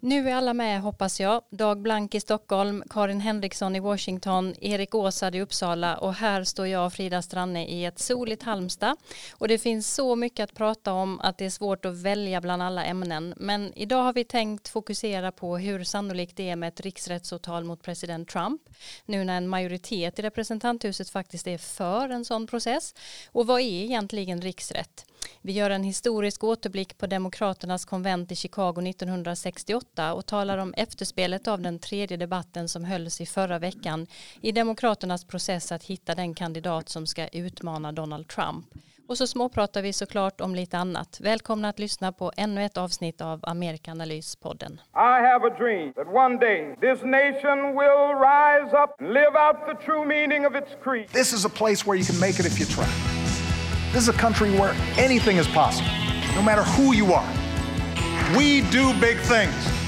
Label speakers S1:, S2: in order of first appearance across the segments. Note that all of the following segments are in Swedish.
S1: Nu är alla med hoppas jag. Dag Blank i Stockholm, Karin Henriksson i Washington, Erik Åsad i Uppsala och här står jag Frida Stranne i ett soligt Halmstad. Och det finns så mycket att prata om att det är svårt att välja bland alla ämnen. Men idag har vi tänkt fokusera på hur sannolikt det är med ett riksrättsåtal mot president Trump. Nu när en majoritet i representanthuset faktiskt är för en sån process. Och vad är egentligen riksrätt? Vi gör en historisk återblick på Demokraternas konvent i Chicago 1968 och talar om efterspelet av den tredje debatten som hölls i förra veckan i Demokraternas process att hitta den kandidat som ska utmana Donald Trump. Och så småpratar vi såklart om lite annat. Välkomna att lyssna på ännu ett avsnitt av Amerikanalys-podden.
S2: I have a dream that one day this nation will rise up and live out the true meaning of its creed.
S3: This is a place where you can make it if you try. This is a country where anything is possible, no matter who you are. We do big things.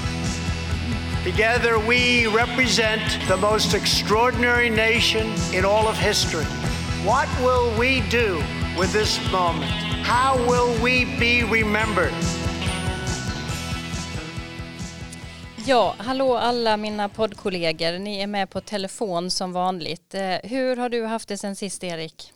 S4: Together, we represent the most extraordinary nation in all of history. What will we do with this moment? How will we be remembered?
S1: Ja, hallå alla mina poddkollegor. Ni är med på telefon som vanligt. Eh, hur har du haft det sen sist, Erik?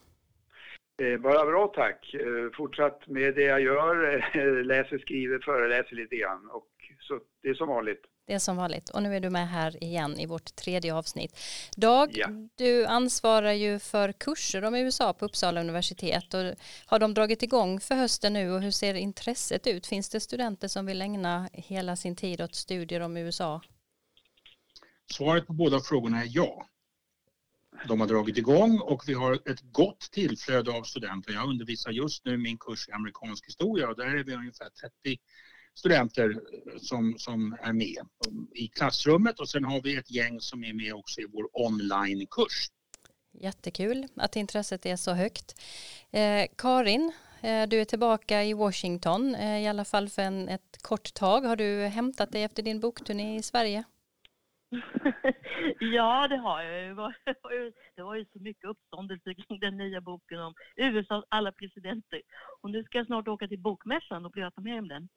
S5: Bara bra tack. Eh, fortsatt med det jag gör, läser, skriver, föreläser lite grann. Och så det är som vanligt.
S1: Det är som vanligt. Och nu är du med här igen i vårt tredje avsnitt. Dag, ja. du ansvarar ju för kurser om USA på Uppsala universitet. Och har de dragit igång för hösten nu och hur ser intresset ut? Finns det studenter som vill ägna hela sin tid åt studier om USA?
S6: Svaret på båda frågorna är ja. De har dragit igång och vi har ett gott tillflöde av studenter. Jag undervisar just nu min kurs i amerikansk historia och där är vi ungefär 30 studenter som, som är med i klassrummet och sen har vi ett gäng som är med också i vår onlinekurs.
S1: Jättekul att intresset är så högt. Eh, Karin, eh, du är tillbaka i Washington, eh, i alla fall för en, ett kort tag. Har du hämtat dig efter din bokturné i Sverige?
S7: ja, det har jag. Det var, det var ju så mycket uppståndelse kring den nya boken om USAs alla presidenter. Och nu ska jag snart åka till bokmässan och prata med om den.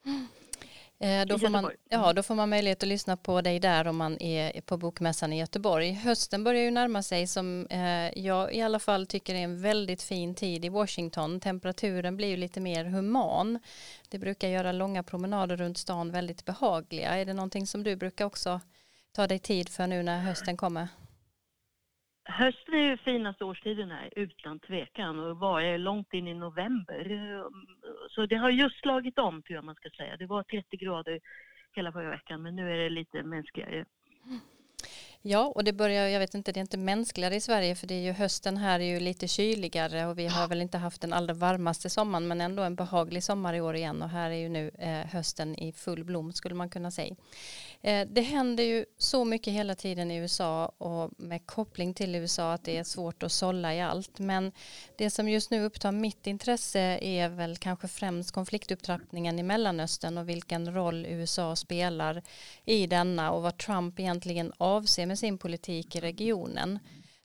S1: Eh, då, får man, ja, då får man möjlighet att lyssna på dig där om man är på Bokmässan i Göteborg. Hösten börjar ju närma sig som eh, jag i alla fall tycker är en väldigt fin tid i Washington. Temperaturen blir ju lite mer human. Det brukar göra långa promenader runt stan väldigt behagliga. Är det någonting som du brukar också ta dig tid för nu när hösten kommer?
S7: Hösten är ju finaste årstiden här, utan tvekan. Och var jag långt in i november. Så det har just slagit om, tror jag man ska säga. Det var 30 grader hela förra veckan, men nu är det lite mänskligare.
S1: Ja, och det börjar, jag vet inte, det är inte mänskligare i Sverige för det är ju hösten här är ju lite kyligare och vi har väl inte haft den allra varmaste sommaren men ändå en behaglig sommar i år igen och här är ju nu eh, hösten i full blom skulle man kunna säga. Eh, det händer ju så mycket hela tiden i USA och med koppling till USA att det är svårt att sålla i allt men det som just nu upptar mitt intresse är väl kanske främst konfliktupptrappningen i Mellanöstern och vilken roll USA spelar i denna och vad Trump egentligen avser med sin politik i regionen.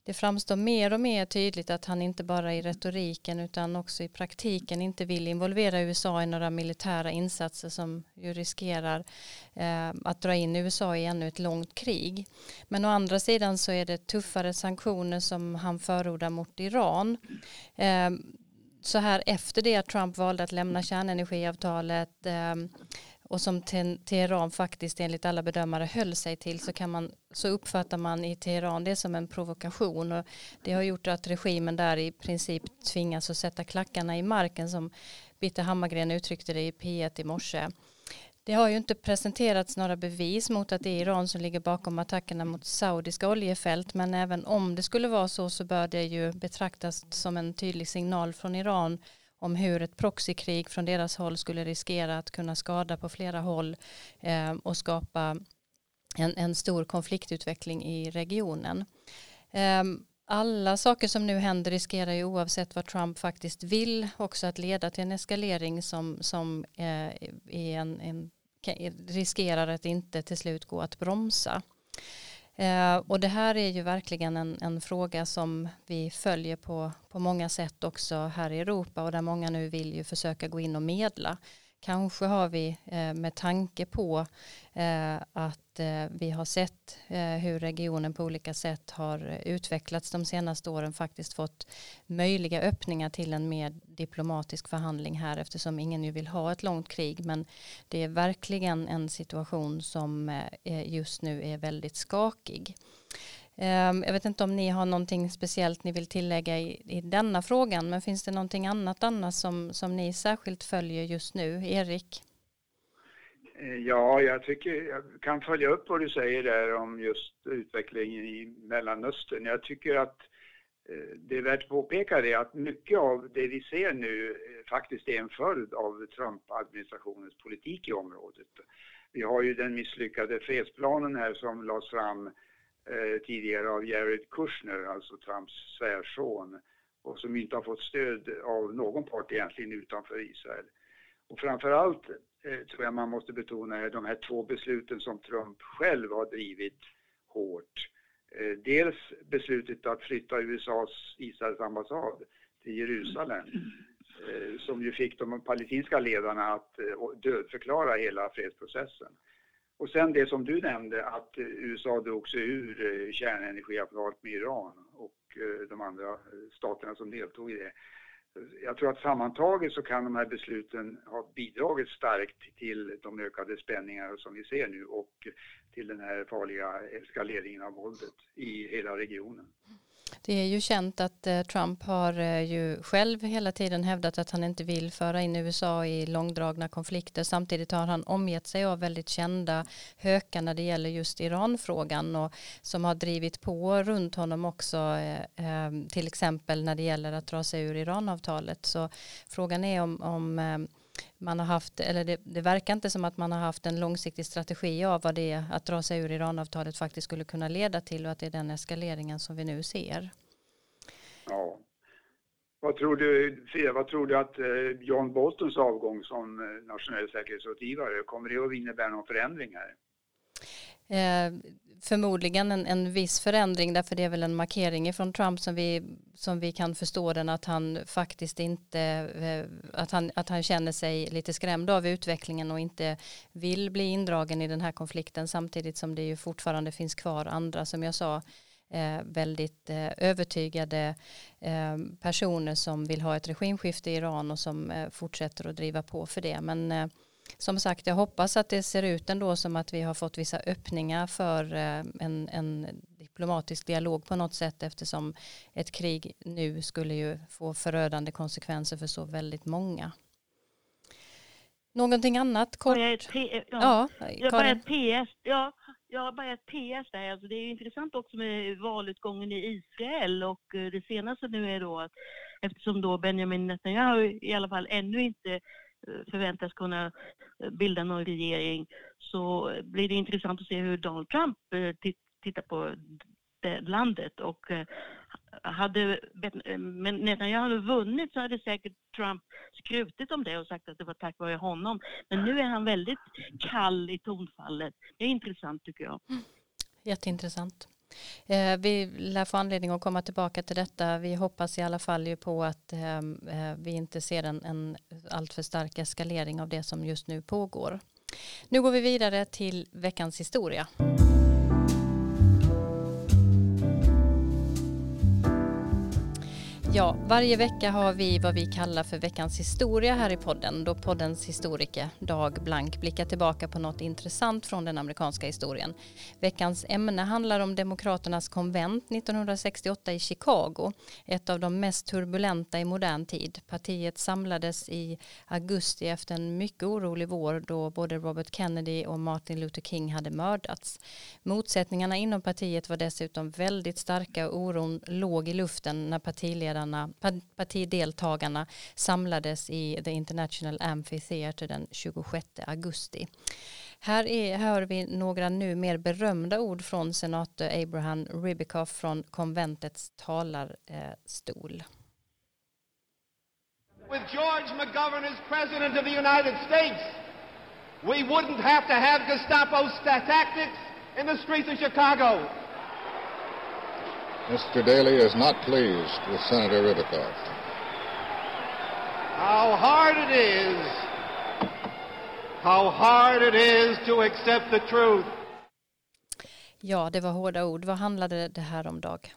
S1: Det framstår mer och mer tydligt att han inte bara i retoriken utan också i praktiken inte vill involvera USA i några militära insatser som ju riskerar eh, att dra in USA i ännu ett långt krig. Men å andra sidan så är det tuffare sanktioner som han förordar mot Iran. Eh, så här efter det att Trump valde att lämna kärnenergiavtalet eh, och som Teheran faktiskt enligt alla bedömare höll sig till så, kan man, så uppfattar man i Teheran det som en provokation och det har gjort att regimen där i princip tvingas att sätta klackarna i marken som Bitte Hammargren uttryckte det i P1 i morse. Det har ju inte presenterats några bevis mot att det är Iran som ligger bakom attackerna mot saudiska oljefält men även om det skulle vara så så bör det ju betraktas som en tydlig signal från Iran om hur ett proxykrig från deras håll skulle riskera att kunna skada på flera håll eh, och skapa en, en stor konfliktutveckling i regionen. Eh, alla saker som nu händer riskerar ju oavsett vad Trump faktiskt vill också att leda till en eskalering som, som eh, är en, en, riskerar att inte till slut gå att bromsa. Eh, och det här är ju verkligen en, en, fråga som vi följer på, på många sätt också här i Europa och där många nu vill ju försöka gå in och medla. Kanske har vi eh, med tanke på eh, att Eh, vi har sett eh, hur regionen på olika sätt har utvecklats de senaste åren faktiskt fått möjliga öppningar till en mer diplomatisk förhandling här eftersom ingen ju vill ha ett långt krig men det är verkligen en situation som eh, just nu är väldigt skakig. Ehm, jag vet inte om ni har någonting speciellt ni vill tillägga i, i denna frågan, men finns det någonting annat annars som, som ni särskilt följer just nu? Erik?
S5: Eh, ja, jag tycker jag kan följa upp vad du säger där om just utvecklingen i Mellanöstern. Jag tycker att eh, det är värt att påpeka det att mycket av det vi ser nu eh, faktiskt är en följd av Trump-administrationens politik i området. Vi har ju den misslyckade fredsplanen här som lades fram Eh, tidigare av Jared Kushner, alltså Trumps svärson och som inte har fått stöd av någon part egentligen utanför Israel. Och framförallt Eh, tror jag man måste betona är de här två besluten som Trump själv har drivit hårt. Eh, dels beslutet att flytta USAs Israels ambassad till Jerusalem eh, som ju fick de palestinska ledarna att eh, dödförklara hela fredsprocessen. Och sen det som du nämnde att eh, USA drog sig ur eh, kärnenergiavtalet med Iran och de andra staterna som deltog i det. Jag tror att sammantaget så kan de här besluten ha bidragit starkt till de ökade spänningar som vi ser nu och till den här farliga eskaleringen av våldet i hela regionen.
S1: Det är ju känt att eh, Trump har eh, ju själv hela tiden hävdat att han inte vill föra in USA i långdragna konflikter. Samtidigt har han omgett sig av väldigt kända hökar när det gäller just Iranfrågan och som har drivit på runt honom också eh, till exempel när det gäller att dra sig ur Iranavtalet. Så frågan är om, om man har haft, eller det, det, verkar inte som att man har haft en långsiktig strategi av vad det är att dra sig ur Iranavtalet faktiskt skulle kunna leda till och att det är den eskaleringen som vi nu ser.
S5: Ja. Vad tror du, Fia, vad tror du att eh, John Boltons avgång som eh, nationell säkerhetsrådgivare, kommer det att innebära någon förändring här?
S1: Eh, förmodligen en, en viss förändring därför det är väl en markering från Trump som vi, som vi kan förstå den att han faktiskt inte eh, att han, att han känner sig lite skrämd av utvecklingen och inte vill bli indragen i den här konflikten samtidigt som det ju fortfarande finns kvar andra som jag sa eh, väldigt eh, övertygade eh, personer som vill ha ett regimskifte i Iran och som eh, fortsätter att driva på för det. Men eh, som sagt, jag hoppas att det ser ut ändå som att vi har fått vissa öppningar för eh, en, en diplomatisk dialog på något sätt eftersom ett krig nu skulle ju få förödande konsekvenser för så väldigt många. Någonting annat kort?
S7: Ja, ja, jag bara ett PS. Ja, jag har bara ett PS där. Alltså det är intressant också med valutgången i Israel och eh, det senaste nu är då att eftersom då Benjamin Netanyahu i alla fall ännu inte förväntas kunna eh, bilda någon regering så eh, blir det intressant att se hur Donald Trump eh, tittar på det landet. Och eh, hade Netanyahu hade vunnit så hade säkert Trump skrutit om det och sagt att det var tack vare honom. Men nu är han väldigt kall i tonfallet. Det är intressant tycker jag. Mm.
S1: Jätteintressant. Eh, vi lär få anledning att komma tillbaka till detta. Vi hoppas i alla fall ju på att eh, eh, vi inte ser en, en alltför stark eskalering av det som just nu pågår. Nu går vi vidare till veckans historia. Ja, varje vecka har vi vad vi kallar för veckans historia här i podden då poddens historiker Dag Blank blickar tillbaka på något intressant från den amerikanska historien. Veckans ämne handlar om Demokraternas konvent 1968 i Chicago, ett av de mest turbulenta i modern tid. Partiet samlades i augusti efter en mycket orolig vår då både Robert Kennedy och Martin Luther King hade mördats. Motsättningarna inom partiet var dessutom väldigt starka och oron låg i luften när partiledaren partiledarna, partideltagarna samlades i The International Amphitheater den 26 augusti. Här är, hör vi några nu mer berömda ord från senator Abraham Ribikoff från konventets talarstol.
S8: With George McGovern as president of the United States, we wouldn't have to have Gestapo tactics in the streets of Chicago.
S9: Mr. Daley is not pleased with Senator Ribikoff.
S8: How hard it is how hard it is to accept the truth.
S1: Ja, det var hårda ord. Vad handlade det här om, Dag?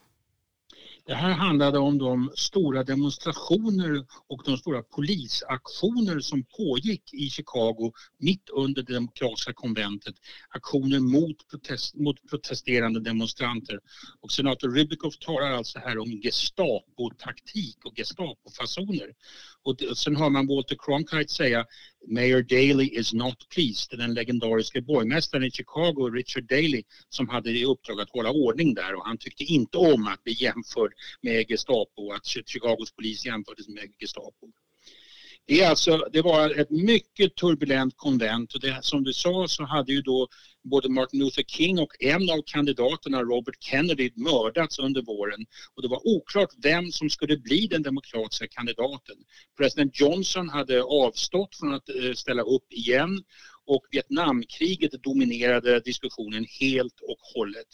S6: Det här handlade om de stora demonstrationer och de stora polisaktioner som pågick i Chicago mitt under det demokratiska konventet. Aktioner mot, protest, mot protesterande demonstranter. Och senator Rybikoff talar alltså här om Gestapo-taktik och Gestapo-fasoner. Och sen hör man Walter Cronkite säga Mayor Daley is not pleased. Den legendariska borgmästaren i Chicago, Richard Daley, som hade i uppdrag att hålla ordning där och han tyckte inte om att bli jämförd med Gestapo, att Chicagos polis jämfördes med Gestapo. Det, är alltså, det var ett mycket turbulent konvent och det, som du sa så hade ju då både Martin Luther King och en av kandidaterna, Robert Kennedy, mördats under våren och det var oklart vem som skulle bli den demokratiska kandidaten. President Johnson hade avstått från att eh, ställa upp igen och Vietnamkriget dominerade diskussionen helt och hållet.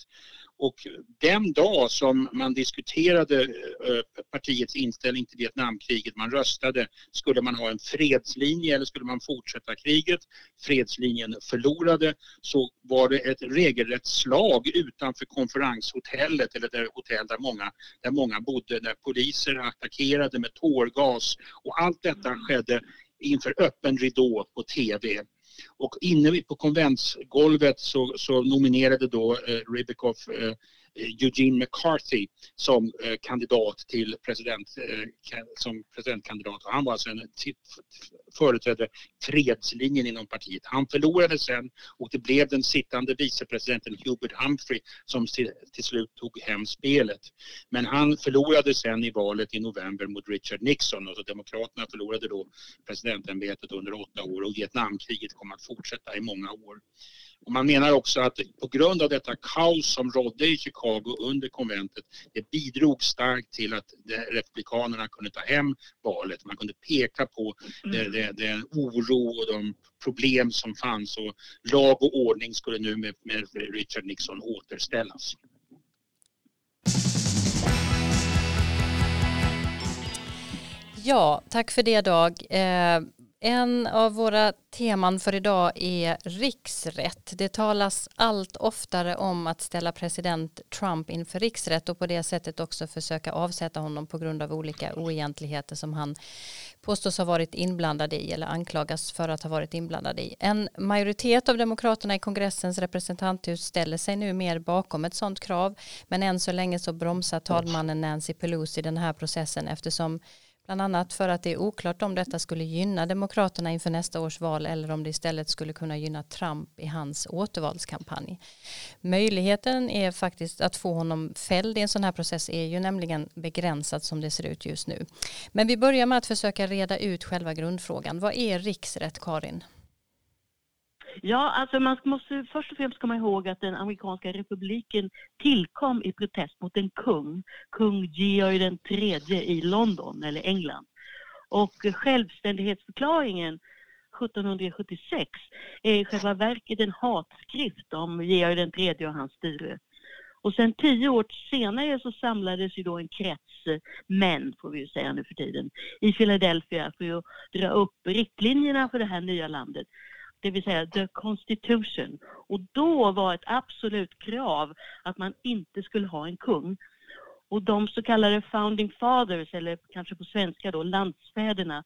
S6: Och den dag som man diskuterade eh, partiets inställning till Vietnamkriget, man röstade, skulle man ha en fredslinje eller skulle man fortsätta kriget? Fredslinjen förlorade, så var det ett regelrätt slag utanför konferenshotellet eller det hotell där många, där många bodde, där poliser attackerade med tårgas och allt detta skedde inför öppen ridå på TV. Och inne på konventsgolvet så, så nominerade då eh, Ribikoff eh, Eugene McCarthy som eh, kandidat till president, eh, som presidentkandidat. Han var alltså en företrädde fredslinjen inom partiet. Han förlorade sen och det blev den sittande vicepresidenten Hubert Humphrey som till, till slut tog hem spelet. Men han förlorade sen i valet i november mot Richard Nixon och Demokraterna förlorade då presidentämbetet under åtta år och Vietnamkriget kom att fortsätta i många år. Och man menar också att på grund av detta kaos som rådde i Chicago under konventet, det bidrog starkt till att republikanerna kunde ta hem valet. Man kunde peka på mm. den oro och de problem som fanns och lag och ordning skulle nu med, med Richard Nixon återställas.
S1: Ja, tack för det Dag. Eh, en av våra teman för idag är riksrätt. Det talas allt oftare om att ställa president Trump inför riksrätt och på det sättet också försöka avsätta honom på grund av olika oegentligheter som han påstås ha varit inblandad i eller anklagas för att ha varit inblandad i. En majoritet av demokraterna i kongressens representanthus ställer sig nu mer bakom ett sådant krav men än så länge så bromsar talmannen Nancy Pelosi den här processen eftersom Bland annat för att det är oklart om detta skulle gynna Demokraterna inför nästa års val eller om det istället skulle kunna gynna Trump i hans återvalskampanj. Möjligheten är faktiskt att få honom fälld i en sån här process är ju nämligen begränsad som det ser ut just nu. Men vi börjar med att försöka reda ut själva grundfrågan. Vad är riksrätt, Karin?
S7: Ja, alltså man måste först och främst komma ihåg att den amerikanska republiken tillkom i protest mot en kung, kung Georg den tredje i London, eller England. Och självständighetsförklaringen 1776 är i själva verket en hatskrift om Georg den tredje och hans styre. Och sen tio år senare så samlades ju då en krets eh, män, får vi ju säga nu för tiden, i Philadelphia för att dra upp riktlinjerna för det här nya landet det vill säga the constitution. Och då var ett absolut krav att man inte skulle ha en kung. Och de så kallade founding fathers, eller kanske på svenska då landsfäderna,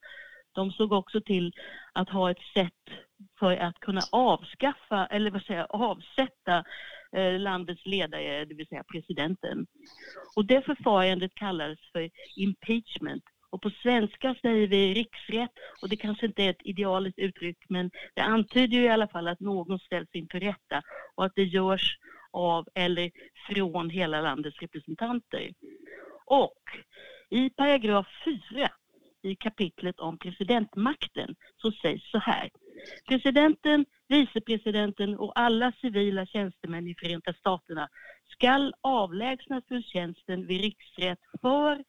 S7: de såg också till att ha ett sätt för att kunna avskaffa, eller vad säger avsätta eh, landets ledare, det vill säga presidenten. Och det förfarandet kallades för impeachment och på svenska säger vi riksrätt och det kanske inte är ett idealiskt uttryck men det antyder ju i alla fall att någon ställs inför rätta och att det görs av eller från hela landets representanter. Och i paragraf 4 i kapitlet om presidentmakten så sägs så här. Presidenten, vicepresidenten och alla civila tjänstemän i Förenta Staterna skall avlägsnas från tjänsten vid riksrätt för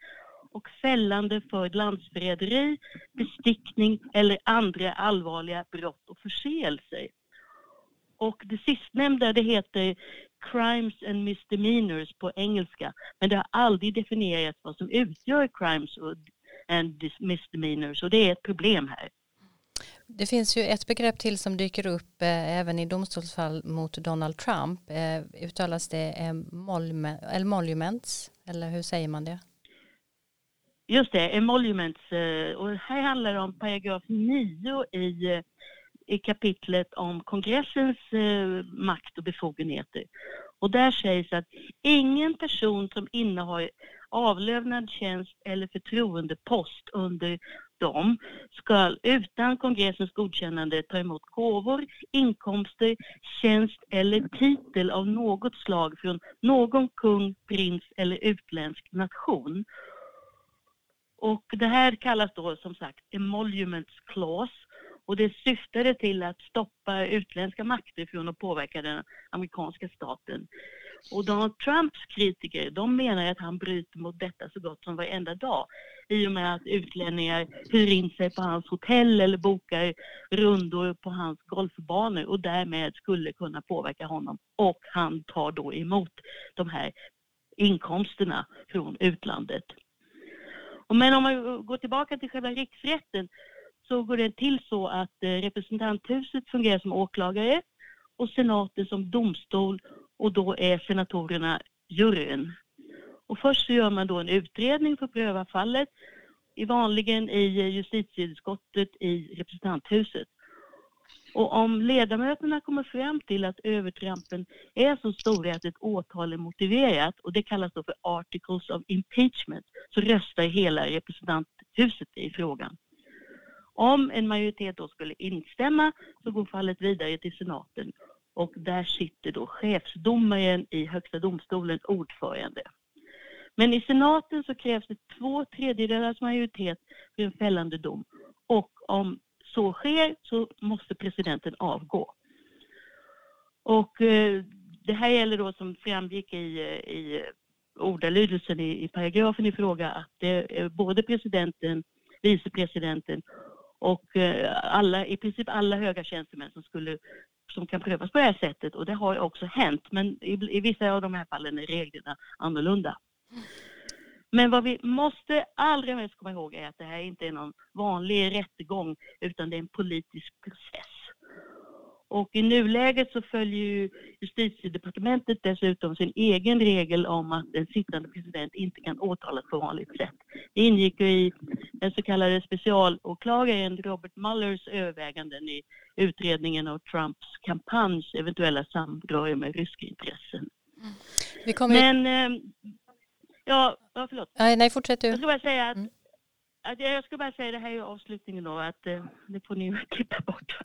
S7: och fällande för landsförräderi, bestickning eller andra allvarliga brott och förseelser. Och det sistnämnda det heter crimes and misdemeanors på engelska, men det har aldrig definierats vad som utgör crimes and misdemeanors och det är ett problem här.
S1: Det finns ju ett begrepp till som dyker upp eh, även i domstolsfall mot Donald Trump. Eh, uttalas det eh, emoluments, eller hur säger man det?
S7: Just det, emoluments. Eh, och här handlar det om paragraf 9 i, i kapitlet om kongressens eh, makt och befogenheter. Och där sägs att ingen person som innehar avlönad tjänst eller förtroendepost under dem ska utan kongressens godkännande ta emot gåvor, inkomster, tjänst eller titel av något slag från någon kung, prins eller utländsk nation. Och det här kallas då som sagt emoluments clause och det syftade till att stoppa utländska makter från att påverka den amerikanska staten. Och Donald Trumps kritiker, de menar att han bryter mot detta så gott som varenda dag. I och med att utlänningar hyr in sig på hans hotell eller bokar rundor på hans golfbanor och därmed skulle kunna påverka honom. Och han tar då emot de här inkomsterna från utlandet. Men om man går tillbaka till själva riksrätten så går det till så att eh, representanthuset fungerar som åklagare och senaten som domstol och då är senatorerna juryn. Och först så gör man då en utredning för att pröva fallet, i vanligen i eh, justitieutskottet i representanthuset. Och om ledamöterna kommer fram till att övertrampen är så stora att ett åtal är motiverat och det kallas då för articles of impeachment så röstar hela representanthuset i frågan. Om en majoritet då skulle instämma så går fallet vidare till senaten och där sitter då chefsdomaren i Högsta domstolen ordförande. Men i senaten så krävs det två tredjedelars majoritet för en fällande dom och om så sker så måste presidenten avgå. Och eh, det här gäller då som framgick i, eh, i ordalydelsen i, i paragrafen i fråga att det är både presidenten, vicepresidenten och eh, alla, i princip alla höga tjänstemän som, skulle, som kan prövas på det här sättet och det har också hänt men i, i vissa av de här fallen är reglerna annorlunda. Mm. Men vad vi måste allra mest komma ihåg är att det här inte är någon vanlig rättegång utan det är en politisk process. Och i nuläget så följer ju justitiedepartementet dessutom sin egen regel om att en sittande president inte kan åtalas på vanligt sätt. Det ingick i den så kallade specialåklagaren Robert Muellers överväganden i utredningen av Trumps kampanjs eventuella samröre med ryska intressen. Men, eh, ja, förlåt.
S1: Nej, nej fortsätt du.
S7: Jag ska bara säga att mm. Jag ska bara säga det här är avslutningen då, att eh, det får ni klippa bort.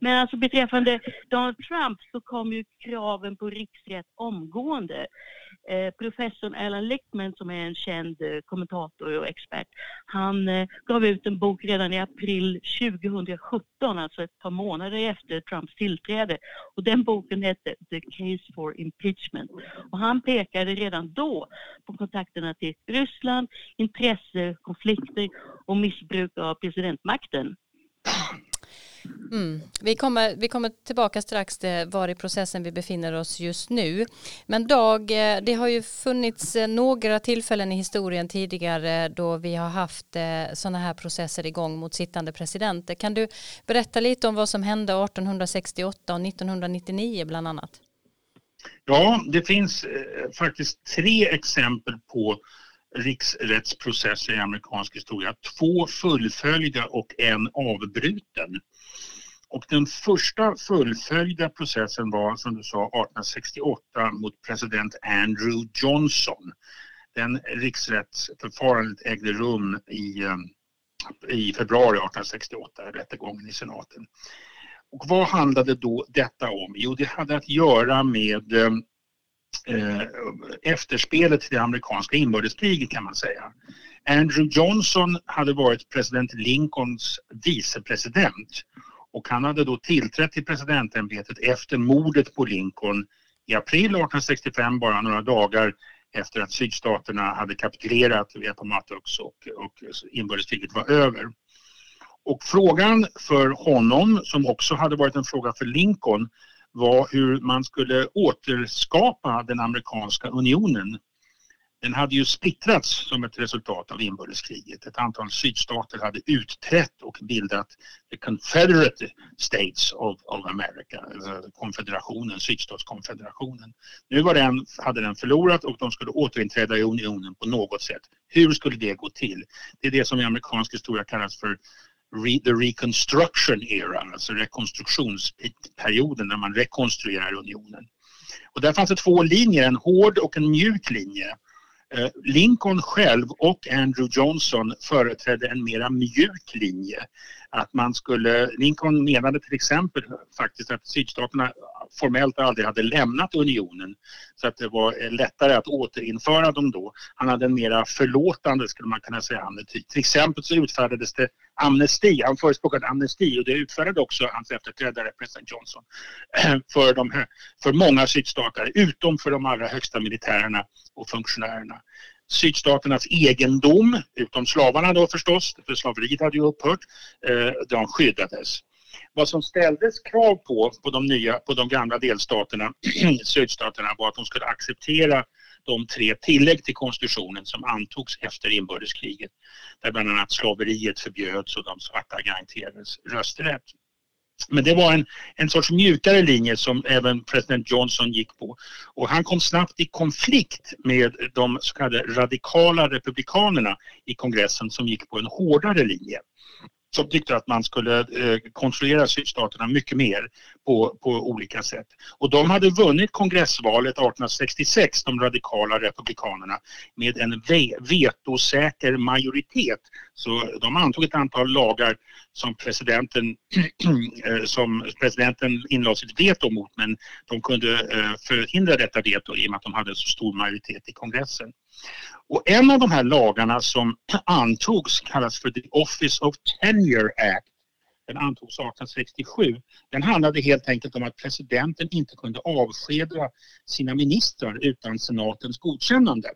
S7: Men alltså beträffande Donald Trump så kom ju kraven på riksrätt omgående. Eh, professorn Alan Lichtman som är en känd eh, kommentator och expert, han eh, gav ut en bok redan i april 2017, alltså ett par månader efter Trumps tillträde. Och den boken hette The Case for Impeachment. Och han pekade redan då på kontakterna till Ryssland, intressekonflikter konflikter och missbruk av presidentmakten.
S1: Mm. Vi, kommer, vi kommer tillbaka strax till var i processen vi befinner oss just nu. Men Dag, eh, det har ju funnits eh, några tillfällen i historien tidigare då vi har haft eh, sådana här processer igång mot sittande presidenter. Kan du berätta lite om vad som hände 1868 och 1999 bland annat?
S6: Ja, det finns faktiskt tre exempel på riksrättsprocesser i amerikansk historia. Två fullföljda och en avbruten. Och den första fullföljda processen var som du sa 1868 mot president Andrew Johnson. Den riksrättsförfarandet ägde rum i, eh, i februari 1868, rättegången i senaten. Och vad handlade då detta om? Jo, det hade att göra med eh Eh, efterspelet till det amerikanska inbördeskriget kan man säga. Andrew Johnson hade varit president Lincolns vicepresident och han hade då tillträtt till presidentämbetet efter mordet på Lincoln i april 1865, bara några dagar efter att sydstaterna hade kapitulerat via Appomattox och, och inbördeskriget var över. Och frågan för honom, som också hade varit en fråga för Lincoln, var hur man skulle återskapa den amerikanska unionen. den hade ju splittrats som ett resultat av inbördeskriget. Ett antal sydstater hade utträtt och bildat the Confederate States of, of America, alltså konfederationen, sydstatskonfederationen. Nu var den, hade den förlorat och de skulle återinträda i unionen på något sätt. Hur skulle det gå till? Det är det som i amerikansk historia kallas för re, the reconstruction era, alltså rekonstruktionsperioden när man rekonstruerar unionen. Och där fanns det två linjer, en hård och en mjuk linje. Eh, Lincoln själv och Andrew Johnson företrädde en mera mjuk linje. Att man skulle, Lincoln menade till exempel faktiskt att sydstaterna formellt aldrig hade lämnat unionen så att det var eh, lättare att återinföra dem då. Han hade en mera förlåtande, skulle man kunna säga. Till exempel så utfärdades det amnesti, han förespråkade amnesti och det utfärdade också hans efterträdare president Johnson för, de, för många sydstater utom för de allra högsta militärerna och funktionärerna sydstaternas egendom, utom slavarna då förstås, för slaveriet hade ju upphört, eh, de skyddades. Vad som ställdes krav på, på de, nya, på de gamla delstaterna, sydstaterna, var att de skulle acceptera de tre tillägg till konstitutionen som antogs efter inbördeskriget. Där bland annat slaveriet förbjöds och de svarta garanterades rösträtt. Men det var en, en sorts mjukare linje som även president Johnson gick på. Och han kom snabbt i konflikt med de så kallade radikala republikanerna i kongressen som gick på en hårdare linje som tyckte att man skulle eh, kontrollera sydstaterna mycket mer på, på olika sätt. Och de hade vunnit kongressvalet 1866, de radikala republikanerna, med en ve vetosäker majoritet. Så de antog ett antal lagar som presidenten, eh, som presidenten inlade sitt veto mot men de kunde eh, förhindra detta veto i och med att de hade så stor majoritet i kongressen. Och en av de här lagarna som antogs kallas för The Office of Tenure Act. Den antogs 1867. Den handlade helt enkelt om att presidenten inte kunde avskeda sina ministrar utan senatens godkännande.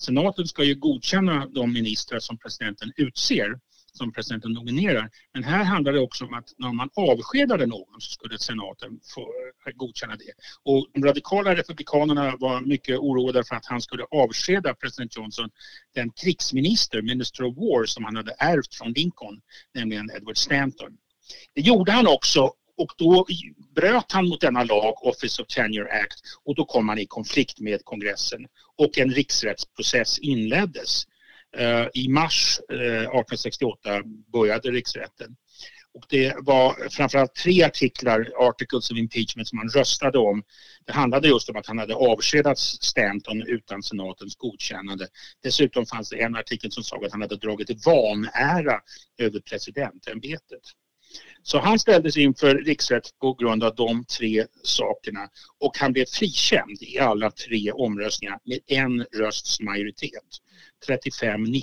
S6: Senaten ska ju godkänna de ministrar som presidenten utser som presidenten nominerar. Men här handlar det också om att när man avskedade någon så skulle senaten få eh, godkänna det. Och de radikala republikanerna var mycket oroade för att han skulle avskeda president Johnson den krigsminister, Minister of War, som han hade ärvt från Lincoln, nämligen Edward Stanton. Det gjorde han också och då bröt han mot denna lag, Office of Tenure Act, och då kom han i konflikt med kongressen och en riksrättsprocess inleddes. Eh, I mars eh, 1868 började riksrätten. Och det var framförallt tre artiklar, Articles of Impeachment, som han röstade om. Det handlade just om att han hade avskedat Stanton utan senatens godkännande. Dessutom fanns det en artikel som sa att han hade dragit vanära över presidentämbetet. Så han ställdes inför riksrätt på grund av de tre sakerna och han blev frikänd i alla tre omröstningar med en rösts majoritet. 35-19.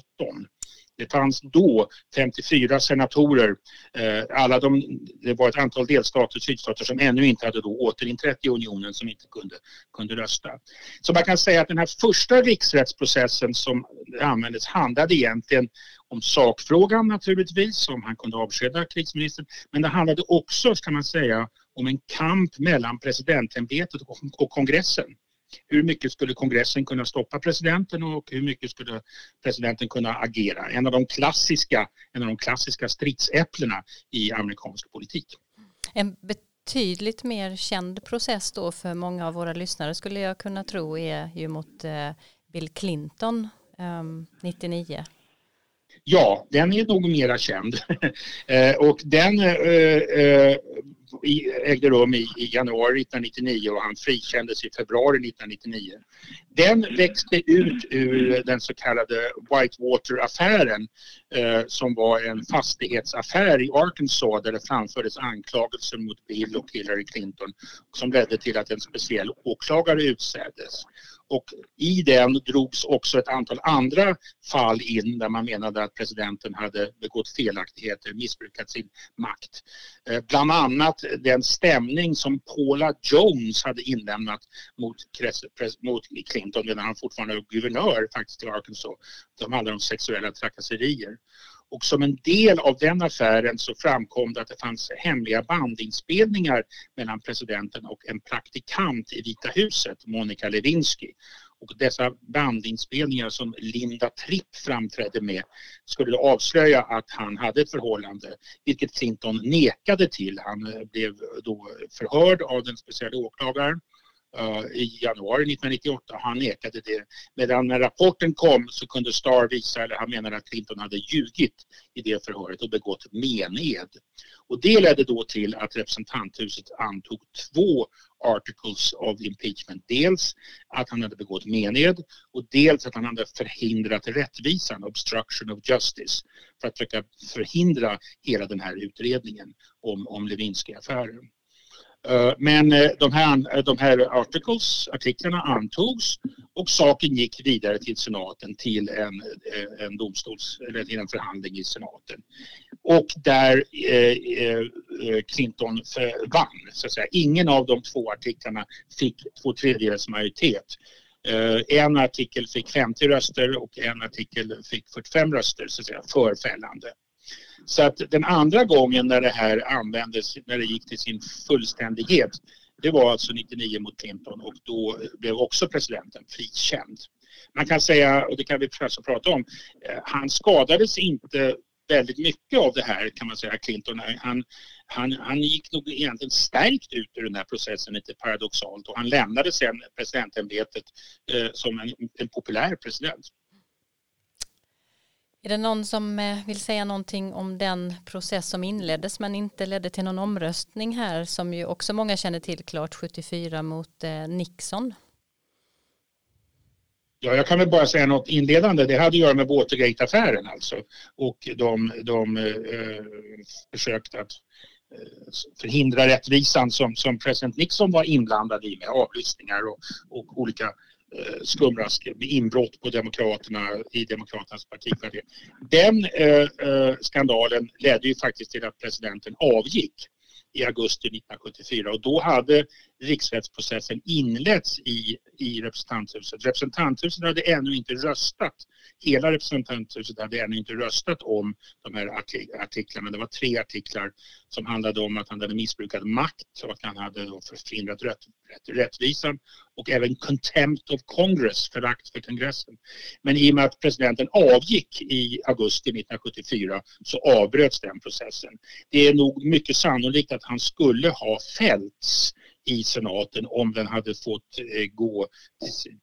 S6: Det fanns då 54 senatorer, eh, alla de, det var ett antal delstater, sydstater som ännu inte hade då återinträtt i unionen som inte kunde, kunde rösta. Så man kan säga att den här första riksrättsprocessen som användes handlade egentligen om sakfrågan naturligtvis, om han kunde avskeda krigsministern, men det handlade också kan man säga om en kamp mellan presidentämbetet och kongressen. Hur mycket skulle kongressen kunna stoppa presidenten och hur mycket skulle presidenten kunna agera? En av de klassiska, en av de klassiska stridsäpplena i amerikansk politik.
S1: En betydligt mer känd process då för många av våra lyssnare skulle jag kunna tro är ju mot eh, Bill Clinton ehm, 99.
S6: Ja, den är nog mera känd. Eh, och den eh, eh, ägde rum i, i januari 1999 och han frikändes i februari 1999. Den växte ut ur den så kallade Whitewater-affären eh, som var en fastighetsaffär i Arkansas där det framfördes anklagelser mot Bill och Hillary Clinton som ledde till att en speciell åklagare utseddes. Och i den drogs också ett antal andra fall in där man menade att presidenten hade begått felaktigheter, missbrukat sin makt. Eh, bland annat den stämning som Paula Jones hade inlämnat mot, mot Clinton medan han fortfarande var guvernör faktiskt i Arkansas. De handlade om sexuella trakasserier. Och som en del av den affären så framkom det att det fanns hemliga bandinspelningar mellan presidenten och en praktikant i Vita huset, Monica Lewinsky. Och dessa bandinspelningar som Linda Tripp framträdde med skulle avslöja att han hade ett förhållande, vilket Clinton nekade till. Han eh, blev då förhörd av den speciella åklagaren Eh, i januari 1998. Han nekade det. Medan när rapporten kom så kunde Starr visa, eller han menade att Clinton hade ljugit i det förhöret och begått mened. Och det ledde då till att representanthuset antog två articles of impeachment. Dels att han hade begått mened och dels att han hade förhindrat rättvisan, obstruction of justice, för att försöka förhindra hela den här utredningen om, om Lewinsky-affären. Eh, men eh, de här, eh, de här articles, artiklarna antogs och saken gick vidare till senaten till en, en domstols eller till en förhandling i senaten. Och där eh, Clinton vann, så att säga. Ingen av de två artiklarna fick två tredjedels majoritet. En artikel fick 50 röster och en artikel fick 45 röster så att säga, för fällande. Så att den andra gången när det här användes, när det gick till sin fullständighet, det var alltså 99 mot Clinton och då blev också presidenten frikänd. Man kan säga, och det kan vi kanske prata om, eh, han skadades inte väldigt mycket av det här kan man säga, Clinton. Han, han, han gick nog egentligen stärkt ut ur den här processen lite paradoxalt och han lämnade sen presidentämbetet eh, som en, en populär president.
S1: Är det någon som eh, vill säga någonting om den process som inleddes men inte ledde till någon omröstning här som ju också många känner till klart 74 mot eh, Nixon?
S6: Ja, jag kan väl bara säga något inledande. Det hade att göra med Watergate-affären alltså. Och de, de eh, eh försökte att förhindra rättvisan som, som president Nixon var inblandad i med avlyssningar och, och olika Eh, skumrask med inbrott på Demokraterna i Demokraternas partikvarter. Den eh, eh, skandalen ledde ju faktiskt till att presidenten avgick i augusti 1974 och då hade riksrättsprocessen inletts i, i representanthuset. Representanthuset hade ännu inte röstat. Hela representanthuset hade ännu inte röstat om de här artiklarna. Det var tre artiklar som handlade om att han hade missbrukat makt och att han hade förhindrat rätt, rätt, rättvisan och även contempt of Congress, förakt för kongressen. Men i och med att presidenten avgick i augusti 1974 så avbröts den processen. Det är nog mycket sannolikt att han skulle ha fällts i senaten om den hade fått eh, gå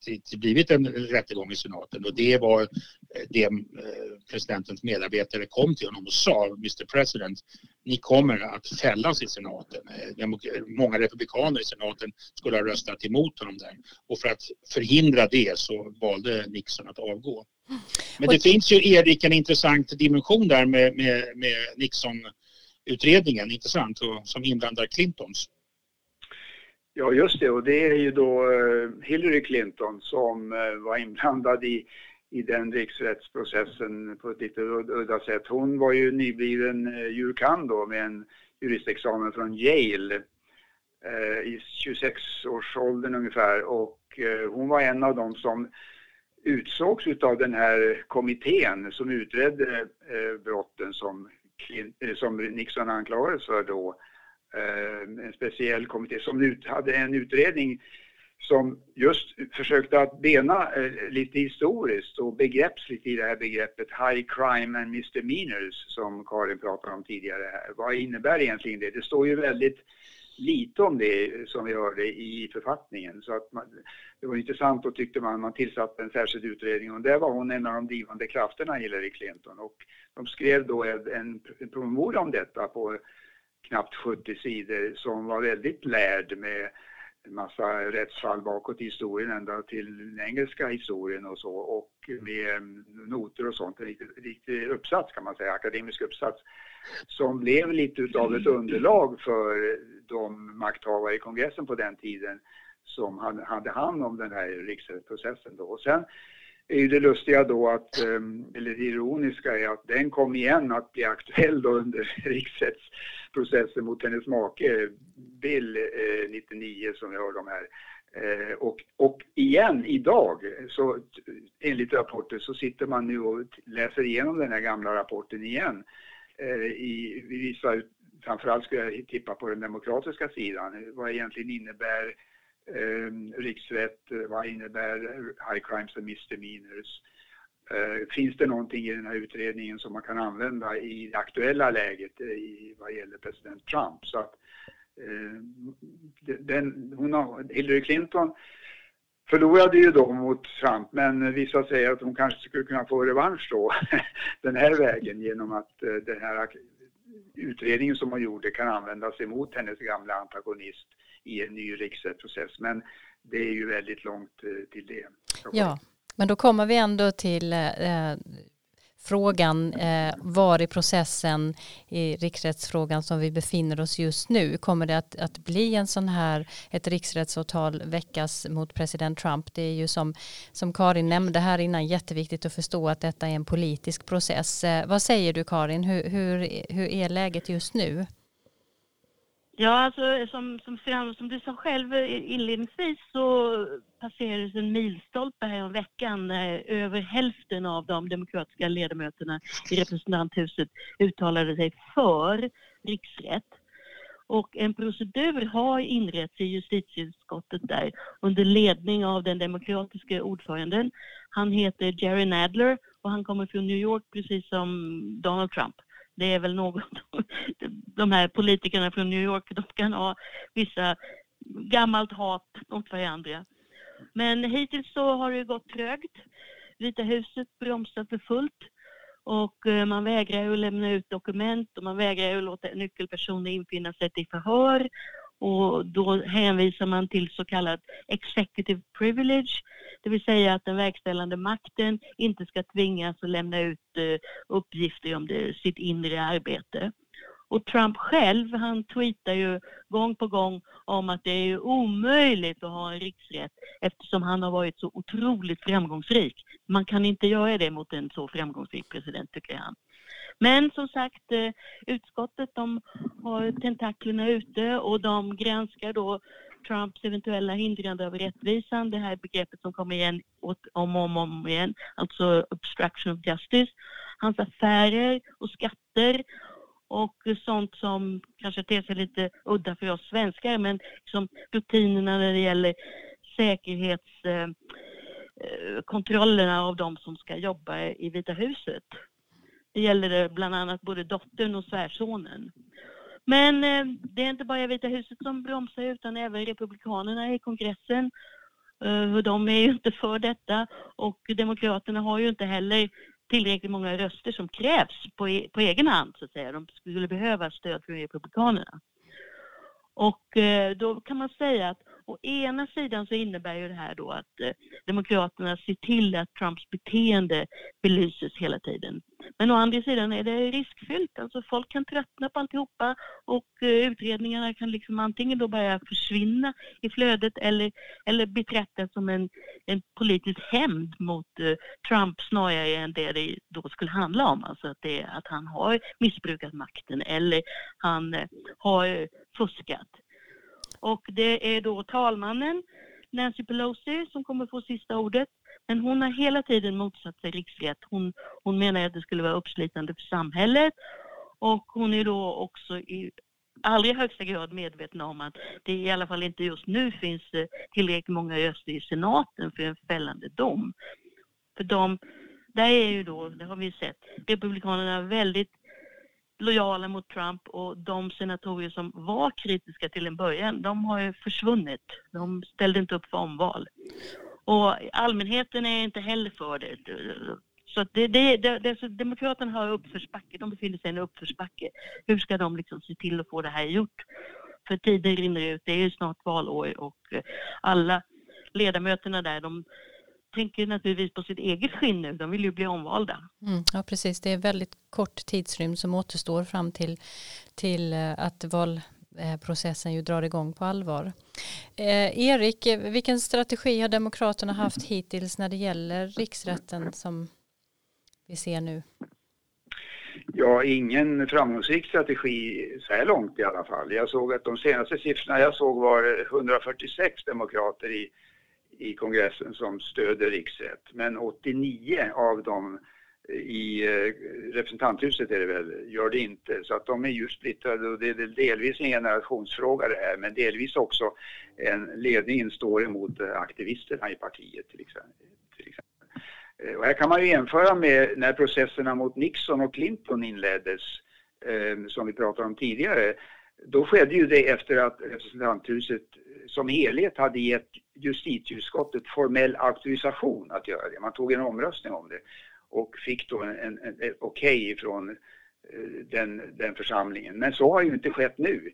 S6: till, blivit en rättegång i senaten och det var eh, det eh, presidentens medarbetare kom till honom och sa Mr President ni kommer att fällas i senaten. Många republikaner i senaten skulle ha röstat emot honom där och för att förhindra det så valde Nixon att avgå. Men det finns ju Erik en intressant dimension där med, med, med Nixon-utredningen, intressant, och, som inblandar Clintons.
S5: Ja, just det. Och det är ju då eh, Hillary Clinton som eh, var inblandad i, i den riksrättsprocessen på ett lite udda sätt. Hon var ju nybliven eh, jurkand då med en juristexamen från Yale i 26-årsåldern ungefär och hon var en av dem som utsågs av den här kommittén som utredde brotten som, som Nixon anklagades för då Eh, Eh, en speciell kommitté som hade en utredning som just försökte att bena eh, lite historiskt och begreppsligt i det här begreppet high crime and misdemeanors som Karin pratade om tidigare här. Vad innebär egentligen det? Det står ju väldigt lite om det som vi hörde i författningen. Så att man, det var intressant och tyckte man, man tillsatte en särskild utredning och där var hon en av de drivande krafterna, Hillary Clinton. Och de skrev då en, en promemoria om detta på knappt 70 sidor som var väldigt lärd med en massa rättsfall bakåt i historien ända till den engelska historien och så och med mm, noter och sånt, en riktig, riktig uppsats kan man säga, akademisk uppsats som blev lite utav ett underlag för de makthavare i kongressen på den tiden som hade hand om den här riksrättsprocessen då. Och sen är ju det lustiga då att, ehm, eller det ironiska är att den kom igen att bli aktuell då under riksrättsprocessen mot hennes make eh, Bill eh, 99 som vi hörde om här. Eh, och, och igen idag, så enligt rapporter, så sitter man nu och läser igenom den här gamla rapporten igen. I, I, vissa, framförallt skulle jag tippa på den demokratiska sidan, vad egentligen innebär Ehm, eh, riksrätt, vad innebär eh, high crimes and misdemeanors? Eh, finns det någonting i den här utredningen som man kan använda i det aktuella läget eh, i, vad gäller president Trump? Så att, eh, den, hon har, Hillary Clinton förlorade ju då mot Trump men vissa säger att hon kanske skulle kunna få revansch då den här vägen genom att eh, den här utredningen som hon gjorde kan användas emot hennes gamla antagonist i en ny riksrättsprocess. Men det är ju väldigt långt eh, till det.
S1: Ja, men då kommer vi ändå till eh, frågan eh, var i processen i riksrättsfrågan som vi befinner oss just nu. Kommer det att, att bli en sån här, ett riksrättsåtal väckas mot president Trump? Det är ju som, som Karin nämnde här innan jätteviktigt att förstå att detta är en politisk process. Eh, vad säger du Karin, hur, hur, hur är läget just nu?
S7: Ja, alltså som, som, som du sa själv eh, inledningsvis så passerades en milstolpe här om veckan. Eh, över hälften av de demokratiska ledamöterna i representanthuset uttalade sig för riksrätt. Och en procedur har inretts i justitieutskottet där under ledning av den demokratiska ordföranden. Han heter Jerry Nadler och han kommer från New York precis som Donald Trump. Det är väl något, de här politikerna från New York, de kan ha vissa gammalt hat mot varandra. Men hittills så har det gått trögt. Vita huset bromsar för fullt och eh, man vägrar att lämna ut dokument och man vägrar att låta nyckelpersoner infinna sig till förhör och då hänvisar man till så kallad executive privilege, det vill säga att den verkställande makten inte ska tvingas att lämna ut eh, uppgifter om det, sitt inre arbete. Och Trump själv, han tweetar ju gång på gång om att det är omöjligt att ha en riksrätt eftersom han har varit så otroligt framgångsrik. Man kan inte göra det mot en så framgångsrik president, tycker han. Men som sagt, eh, utskottet de har tentaklerna ute och de granskar då Trumps eventuella hindrande av rättvisan, det här begreppet som kommer igen om och om, om igen, alltså obstruction of justice, hans affärer och skatter och sånt som kanske ter sig lite udda för oss svenskar, men liksom rutinerna när det gäller säkerhetskontrollerna eh, eh, av de som ska jobba i Vita huset. Det gäller bland annat både dottern och svärsonen. Men eh, det är inte bara Vita huset som bromsar utan även republikanerna i kongressen. Eh, de är ju inte för detta och demokraterna har ju inte heller tillräckligt många röster som krävs på, e på egen hand så att säga. De skulle behöva stöd från republikanerna. Och eh, då kan man säga att å ena sidan så innebär ju det här då att eh, Demokraterna ser till att Trumps beteende belyses hela tiden. Men å andra sidan är det riskfyllt, alltså folk kan tröttna på alltihopa och eh, utredningarna kan liksom antingen då börja försvinna i flödet eller, eller betraktas som en, en politisk hämnd mot eh, Trump snarare än det det då skulle handla om, alltså att, det, att han har missbrukat makten eller han eh, har fuskat. Och det är då talmannen Nancy Pelosi som kommer få sista ordet. Men hon har hela tiden motsatt sig riksrätt. Hon, hon menar att det skulle vara uppslitande för samhället och hon är då också i allra högsta grad medveten om att det i alla fall inte just nu finns eh, tillräckligt många röster i senaten för en fällande dom. För de, där är ju då, det har vi sett, republikanerna väldigt lojala mot Trump och de senatorer som var kritiska till en början, de har ju försvunnit. De ställde inte upp för omval. Och allmänheten är inte heller för det. Så det, det, det, det, Demokraterna har uppförsbacke, de befinner sig i en uppförsbacke. Hur ska de liksom se till att få det här gjort? För tiden rinner ut, det är ju snart valår och alla ledamöterna där, de tänker naturligtvis på sitt eget skinn nu. De vill ju bli omvalda.
S1: Mm, ja, precis. Det är väldigt kort tidsrymd som återstår fram till, till eh, att valprocessen ju drar igång på allvar. Eh, Erik, vilken strategi har Demokraterna haft hittills när det gäller riksrätten som vi ser nu?
S5: Ja, ingen framgångsrik strategi så här långt i alla fall. Jag såg att de senaste siffrorna jag såg var 146 demokrater i i kongressen som stöder riksrätt. Men 89 av dem eh, i eh, representanthuset är det väl, gör det inte. Så att de är ju splittrade och det är delvis en generationsfråga det här men delvis också en ledningen står emot eh, aktivisterna i partiet till exempel. Och här kan man ju jämföra med när processerna mot Nixon och Clinton inleddes som vi pratade om tidigare. Då skedde ju det efter att representanthuset som helhet hade gett justitieutskottet formell auktorisation att göra det. Man tog en omröstning om det och fick då en, en, en okej okay från eh, den, den församlingen. Men så har ju inte skett nu.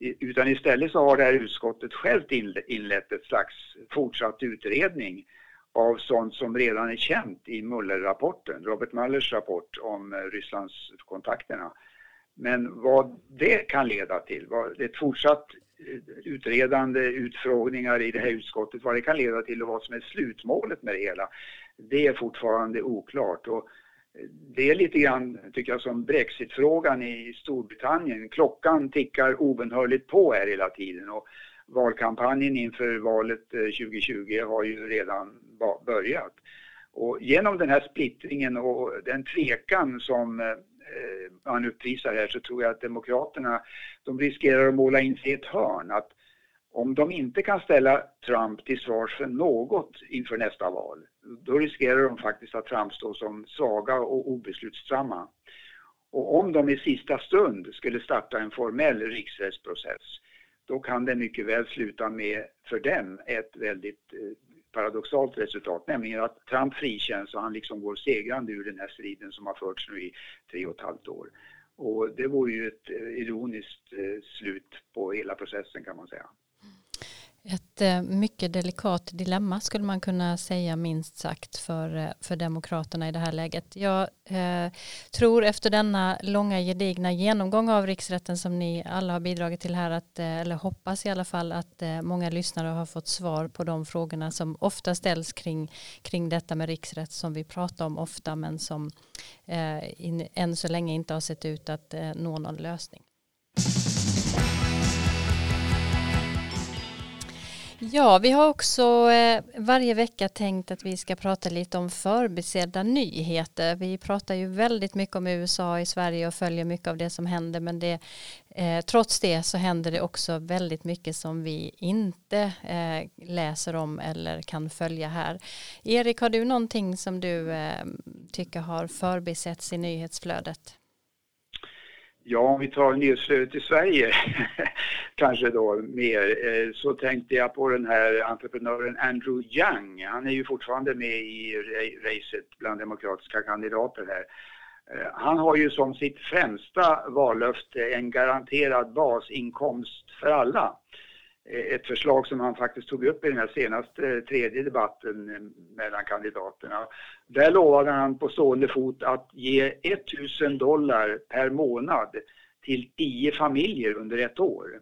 S5: Utan istället så har det här utskottet självt inlett ett slags fortsatt utredning av sånt som redan är känt i Muller-rapporten, Robert Mullers rapport om eh, Rysslands kontakterna. Men vad det kan leda till, vad ett fortsatt utredande, utfrågningar i det här utskottet, vad det kan leda till och vad som är slutmålet med det hela, det är fortfarande oklart. Och det är lite grann, tycker jag, som Brexitfrågan i Storbritannien. Klockan tickar obenhörligt på här hela tiden och valkampanjen inför valet eh, 2020 har ju redan börjat. Och genom den här splittringen och den tvekan som eh, eh, man uppvisar här så tror jag att Demokraterna, de riskerar att måla in sig i ett hörn. Att om de inte kan ställa Trump till svars för något inför nästa val, då riskerar de faktiskt att framstå som svaga och obeslutsamma. Och om de i sista stund skulle starta en formell riksrättsprocess, då kan det mycket väl sluta med, för dem, ett väldigt eh, paradoxalt resultat, nämligen att Trump frikänns och han liksom går segrande ur den här striden som har förts nu i tre och ett halvt år. Och det vore ju ett eh, ironiskt eh, slut på hela processen kan man säga.
S1: Ett eh, mycket delikat dilemma skulle man kunna säga minst sagt för, eh, för Demokraterna i det här läget. Jag eh, tror efter denna långa gedigna genomgång av riksrätten som ni alla har bidragit till här, att, eh, eller hoppas i alla fall att eh, många lyssnare har fått svar på de frågorna som ofta ställs kring, kring detta med riksrätt som vi pratar om ofta men som eh, in, än så länge inte har sett ut att nå någon lösning. Ja, vi har också eh, varje vecka tänkt att vi ska prata lite om förbisedda nyheter. Vi pratar ju väldigt mycket om USA i Sverige och följer mycket av det som händer men det, eh, trots det så händer det också väldigt mycket som vi inte eh, läser om eller kan följa här. Erik, har du någonting som du eh, tycker har förbisetts i nyhetsflödet?
S5: Ja, om vi tar nyhetsflödet i Sverige kanske då mer, eh, så tänkte jag på den här entreprenören Andrew Young. Han är ju fortfarande med i racet bland demokratiska kandidater här. Eh, han har ju som sitt främsta vallöfte en garanterad basinkomst för alla. Eh, ett förslag som han faktiskt tog upp i den här senaste eh, tredje debatten eh, mellan kandidaterna. Där lovade han på stående fot att ge 1000 dollar per månad till 10 familjer under ett år.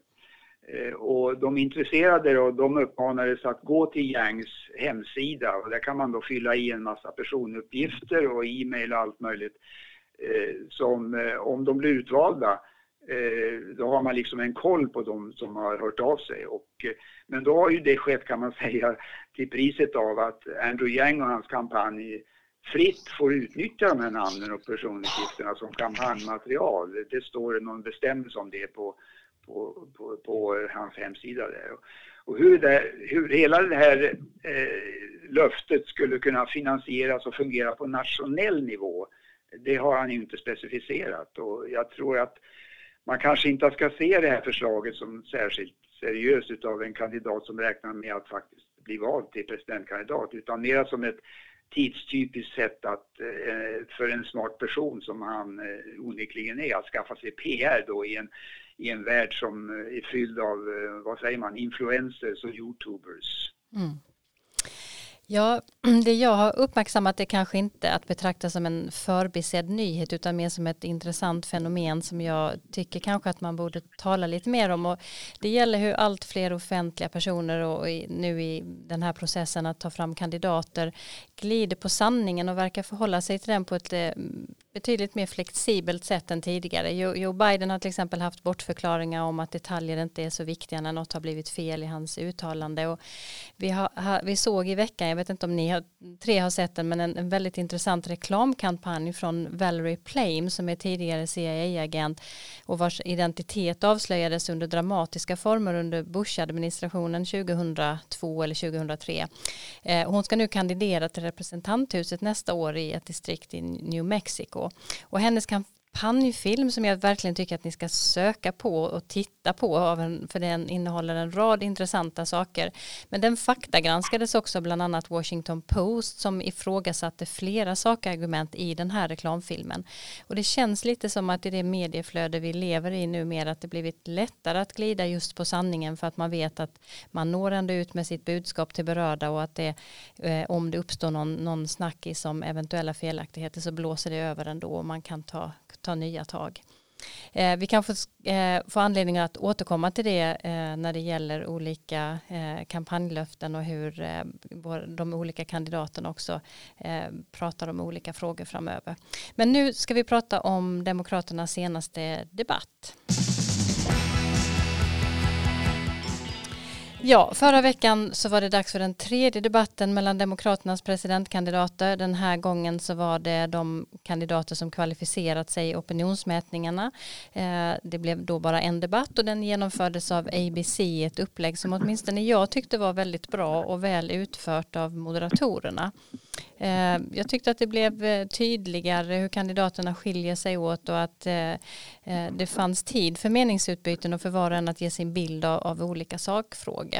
S5: Och de intresserade då, de uppmanades att gå till Yangs hemsida och där kan man då fylla i en massa personuppgifter och e-mail och allt möjligt. Som om de blir utvalda Eh, då har man liksom en koll på de som har hört av sig. Och, eh, men då har ju det skett kan man säga till priset av att Andrew Yang och hans kampanj fritt får utnyttja de här namnen och personuppgifterna som kampanjmaterial. Det står någon bestämmelse om det på på, på, på hans hemsida där. Och hur, det, hur hela det här eh, löftet skulle kunna finansieras och fungera på nationell nivå, det har han ju inte specificerat och jag tror att man kanske inte ska se det här förslaget som särskilt seriöst utav en kandidat som räknar med att faktiskt bli vald till presidentkandidat utan mer som ett tidstypiskt sätt att, eh, för en smart person som han eh, onekligen är, att skaffa sig PR då i en i en värld som eh, är fylld av, vad säger man, influencers och youtubers. Mm.
S1: Ja, det jag har uppmärksammat är kanske inte att betrakta som en förbisedd nyhet utan mer som ett intressant fenomen som jag tycker kanske att man borde tala lite mer om. Och det gäller hur allt fler offentliga personer och nu i den här processen att ta fram kandidater glider på sanningen och verkar förhålla sig till den på ett eh, betydligt mer flexibelt sätt än tidigare. Joe Biden har till exempel haft bortförklaringar om att detaljer inte är så viktiga när något har blivit fel i hans uttalande. Och vi, har, vi såg i veckan, jag vet inte om ni har, tre har sett den, men en, en väldigt intressant reklamkampanj från Valerie Plame som är tidigare CIA-agent och vars identitet avslöjades under dramatiska former under Bush-administrationen 2002 eller 2003. Eh, hon ska nu kandidera till representanthuset nästa år i ett distrikt i New Mexico. Och hennes kampanjfilm som jag verkligen tycker att ni ska söka på och titta på för den innehåller en rad intressanta saker. Men den faktagranskades också bland annat Washington Post som ifrågasatte flera sakargument i den här reklamfilmen. Och det känns lite som att i det medieflöde vi lever i numera att det blivit lättare att glida just på sanningen för att man vet att man når ändå ut med sitt budskap till berörda och att det eh, om det uppstår någon, någon snackis om eventuella felaktigheter så blåser det över ändå och man kan ta ta nya tag. Eh, vi kan få, eh, få anledning att återkomma till det eh, när det gäller olika eh, kampanjlöften och hur eh, de olika kandidaterna också eh, pratar om olika frågor framöver. Men nu ska vi prata om Demokraternas senaste debatt. Ja, förra veckan så var det dags för den tredje debatten mellan Demokraternas presidentkandidater. Den här gången så var det de kandidater som kvalificerat sig i opinionsmätningarna. Eh, det blev då bara en debatt och den genomfördes av ABC, i ett upplägg som åtminstone jag tyckte var väldigt bra och väl utfört av moderatorerna. Eh, jag tyckte att det blev eh, tydligare hur kandidaterna skiljer sig åt och att det fanns tid för meningsutbyten och för var och en att ge sin bild av olika sakfrågor.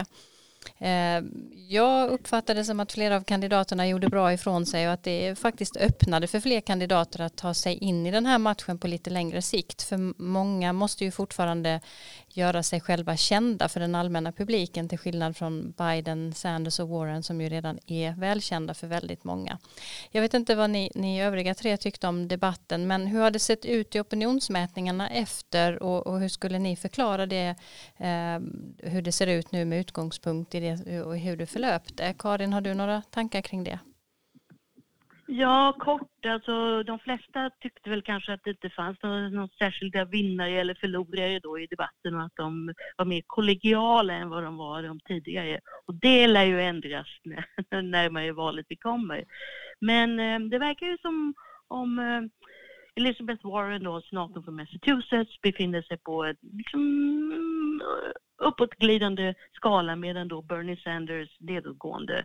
S1: Eh, jag uppfattade som att flera av kandidaterna gjorde bra ifrån sig och att det faktiskt öppnade för fler kandidater att ta sig in i den här matchen på lite längre sikt. För många måste ju fortfarande göra sig själva kända för den allmänna publiken till skillnad från Biden, Sanders och Warren som ju redan är välkända för väldigt många. Jag vet inte vad ni, ni övriga tre tyckte om debatten men hur har det sett ut i opinionsmätningarna efter och, och hur skulle ni förklara det eh, hur det ser ut nu med utgångspunkt i det och hur det förlöpte. Karin, har du några tankar kring det?
S7: Ja, kort. Alltså, de flesta tyckte väl kanske att det inte fanns några särskilda vinnare eller förlorare då i debatten och att de var mer kollegiala än vad de var de tidigare. Och det lär ju ändras när, närmare valet vi kommer. Men eh, det verkar ju som om eh, Elizabeth Warren, då, senatorn från Massachusetts, befinner sig på ett liksom, uppåtglidande skala medan då Bernie Sanders nedåtgående.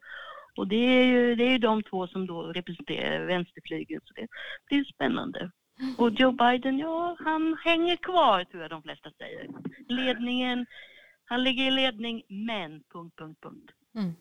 S7: Och det är ju det är de två som då representerar vänsterflygeln så det blir spännande. Och Joe Biden, ja han hänger kvar tror jag de flesta säger. Ledningen, han ligger i ledning men... Punkt, punkt, punkt.
S1: Mm.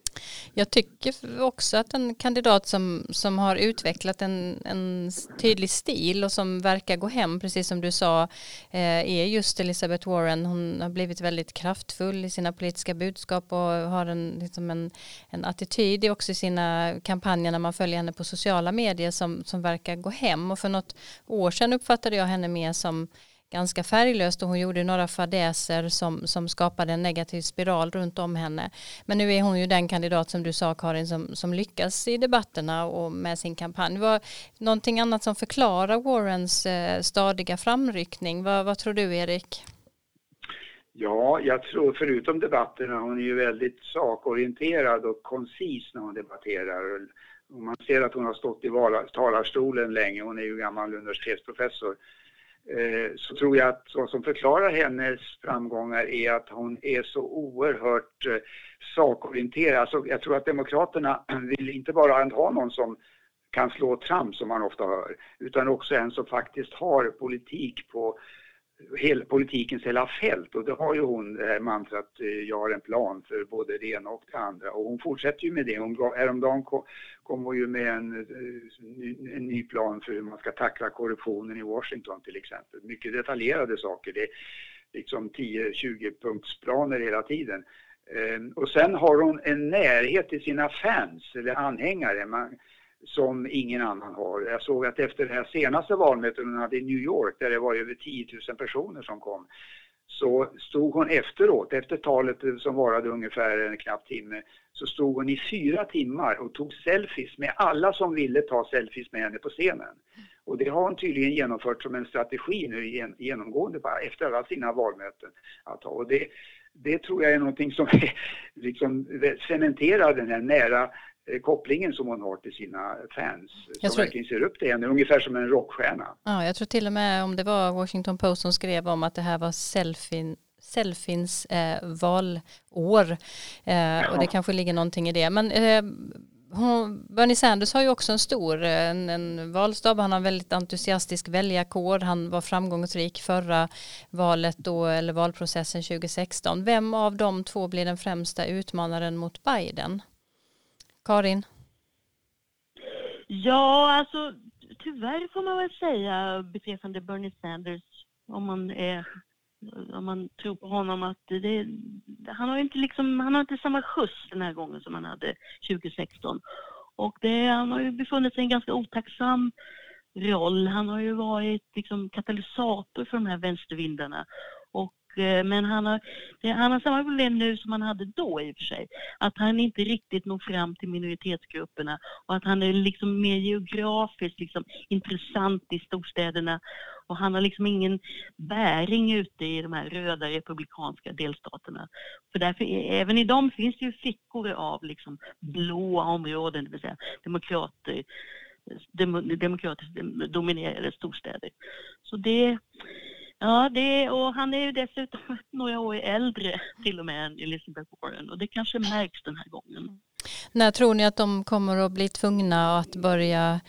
S1: Jag tycker också att en kandidat som, som har utvecklat en, en tydlig stil och som verkar gå hem, precis som du sa, eh, är just Elizabeth Warren. Hon har blivit väldigt kraftfull i sina politiska budskap och har en, liksom en, en attityd också i sina kampanjer när man följer henne på sociala medier som, som verkar gå hem. Och för något år sedan uppfattade jag henne mer som ganska färglöst och hon gjorde några fadäser som, som skapade en negativ spiral runt om henne. Men nu är hon ju den kandidat som du sa Karin som, som lyckas i debatterna och med sin kampanj. Var någonting annat som förklarar Warrens eh, stadiga framryckning? Vad, vad tror du Erik?
S5: Ja, jag tror förutom debatterna, hon är ju väldigt sakorienterad och koncis när hon debatterar. Och man ser att hon har stått i talarstolen länge, hon är ju gammal universitetsprofessor. Eh, så tror jag att vad som förklarar hennes framgångar är att hon är så oerhört eh, sakorienterad. Alltså, jag tror att Demokraterna vill inte bara ha någon som kan slå trams som man ofta hör, utan också en som faktiskt har politik på hel, politikens hela fält och det har ju hon det här mantrat, eh, jag har en plan för både det ena och det andra och hon fortsätter ju med det. Hon, häromdagen kommer kom ju med en, eh, en ny plan för hur man ska tackla korruptionen i Washington till exempel. Mycket detaljerade saker, det är liksom 10-20 punktsplaner hela tiden. Ehm, och sen har hon en närhet till sina fans eller anhängare. Man, som ingen annan har. Jag såg att efter det här senaste valmötet hon hade i New York, där det var över 10 000 personer som kom, så stod hon efteråt, efter talet som varade ungefär en knapp timme, så stod hon i fyra timmar och tog selfies med alla som ville ta selfies med henne på scenen. Och det har hon tydligen genomfört som en strategi nu genomgående efter alla sina valmöten. Att ha. Och det, det tror jag är någonting som liksom cementerar den här nära kopplingen som hon har till sina fans. Jag som tror... verkligen ser upp till henne, ungefär som en rockstjärna.
S1: Ja, jag tror till och med om det var Washington Post som skrev om att det här var selfien Selfins eh, valår eh, och det kanske ligger någonting i det. Men eh, hon, Bernie Sanders har ju också en stor en, en valstab. Han har en väldigt entusiastisk väljarkår. Han var framgångsrik förra valet då, eller valprocessen 2016. Vem av de två blir den främsta utmanaren mot Biden? Karin?
S7: Ja, alltså tyvärr får man väl säga beträffande Bernie Sanders om man är om man tror på honom att det, han har inte liksom, han har inte samma skjuts den här gången som han hade 2016. Och det, han har ju befunnit sig i en ganska otacksam roll. Han har ju varit liksom katalysator för de här vänstervindarna. Eh, men han har, han har samma problem nu som han hade då i och för sig. Att han inte riktigt når fram till minoritetsgrupperna och att han är liksom mer geografiskt liksom intressant i storstäderna och han har liksom ingen bäring ute i de här röda republikanska delstaterna. För därför, e, även i dem finns det ju fickor av liksom blåa områden, det vill säga demokrater, eh, dem, demokratiskt dominerade storstäder. Så det, ja det, och han är ju dessutom några år äldre till och med än Elizabeth Warren och det kanske märks den här gången.
S1: När tror ni att de kommer att bli tvungna att börja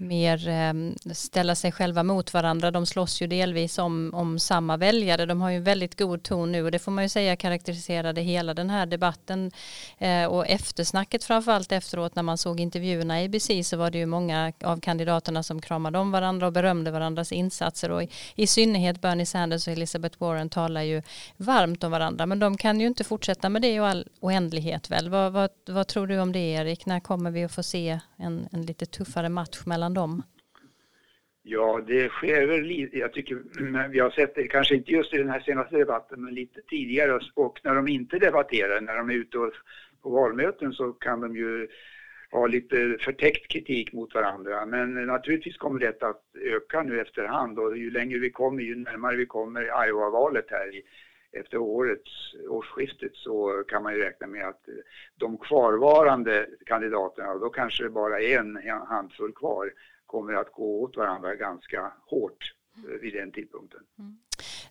S1: mer eh, ställa sig själva mot varandra? De slåss ju delvis om, om samma väljare. De har ju en väldigt god ton nu och det får man ju säga karaktäriserade hela den här debatten eh, och eftersnacket framförallt efteråt när man såg intervjuerna i ABC så var det ju många av kandidaterna som kramade om varandra och berömde varandras insatser och i, i synnerhet Bernie Sanders och Elizabeth Warren talar ju varmt om varandra men de kan ju inte fortsätta med det i all oändlighet väl. Vad, vad, vad tror du om det Erik? När kommer vi att få se en, en lite tuffare match mellan dem?
S5: Ja, det sker väl lite. Jag tycker vi har sett det, kanske inte just i den här senaste debatten, men lite tidigare. Och när de inte debatterar, när de är ute på valmöten så kan de ju ha lite förtäckt kritik mot varandra. Men naturligtvis kommer detta att öka nu efterhand och ju längre vi kommer, ju närmare vi kommer Iowa-valet här i efter årets årsskiftet så kan man ju räkna med att eh, de kvarvarande kandidaterna, och då kanske det bara är en handfull kvar, kommer att gå åt varandra ganska hårt eh, vid den tidpunkten. Mm.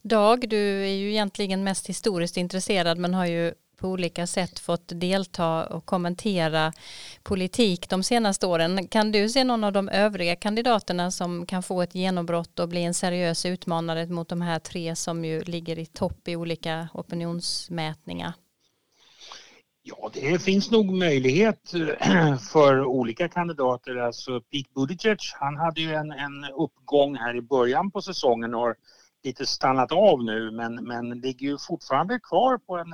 S1: Dag, du är ju egentligen mest historiskt intresserad men har ju på olika sätt fått delta och kommentera politik de senaste åren. Kan du se någon av de övriga kandidaterna som kan få ett genombrott och bli en seriös utmanare mot de här tre som ju ligger i topp i olika opinionsmätningar?
S6: Ja, det finns nog möjlighet eh, för olika kandidater. Alltså Pete Buttigieg, han hade ju en, en uppgång här i början på säsongen och har lite stannat av nu men, men ligger ju fortfarande kvar på en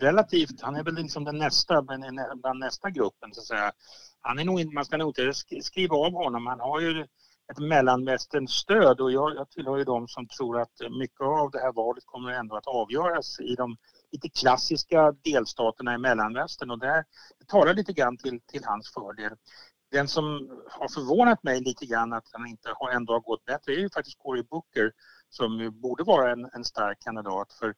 S6: relativt, han är väl liksom den nästa, bland nästa gruppen så att säga. Han är nog man ska nog inte skriva av honom, han har ju ett mellanvästerns stöd och jag, jag tillhör ju de som tror att mycket av det här valet kommer ändå att avgöras i de lite klassiska delstaterna i mellanvästern och där det talar lite grann till, till hans fördel. Den som har förvånat mig lite grann att han inte har, ändå har gått bättre är ju faktiskt Cory Booker som borde vara en, en stark kandidat för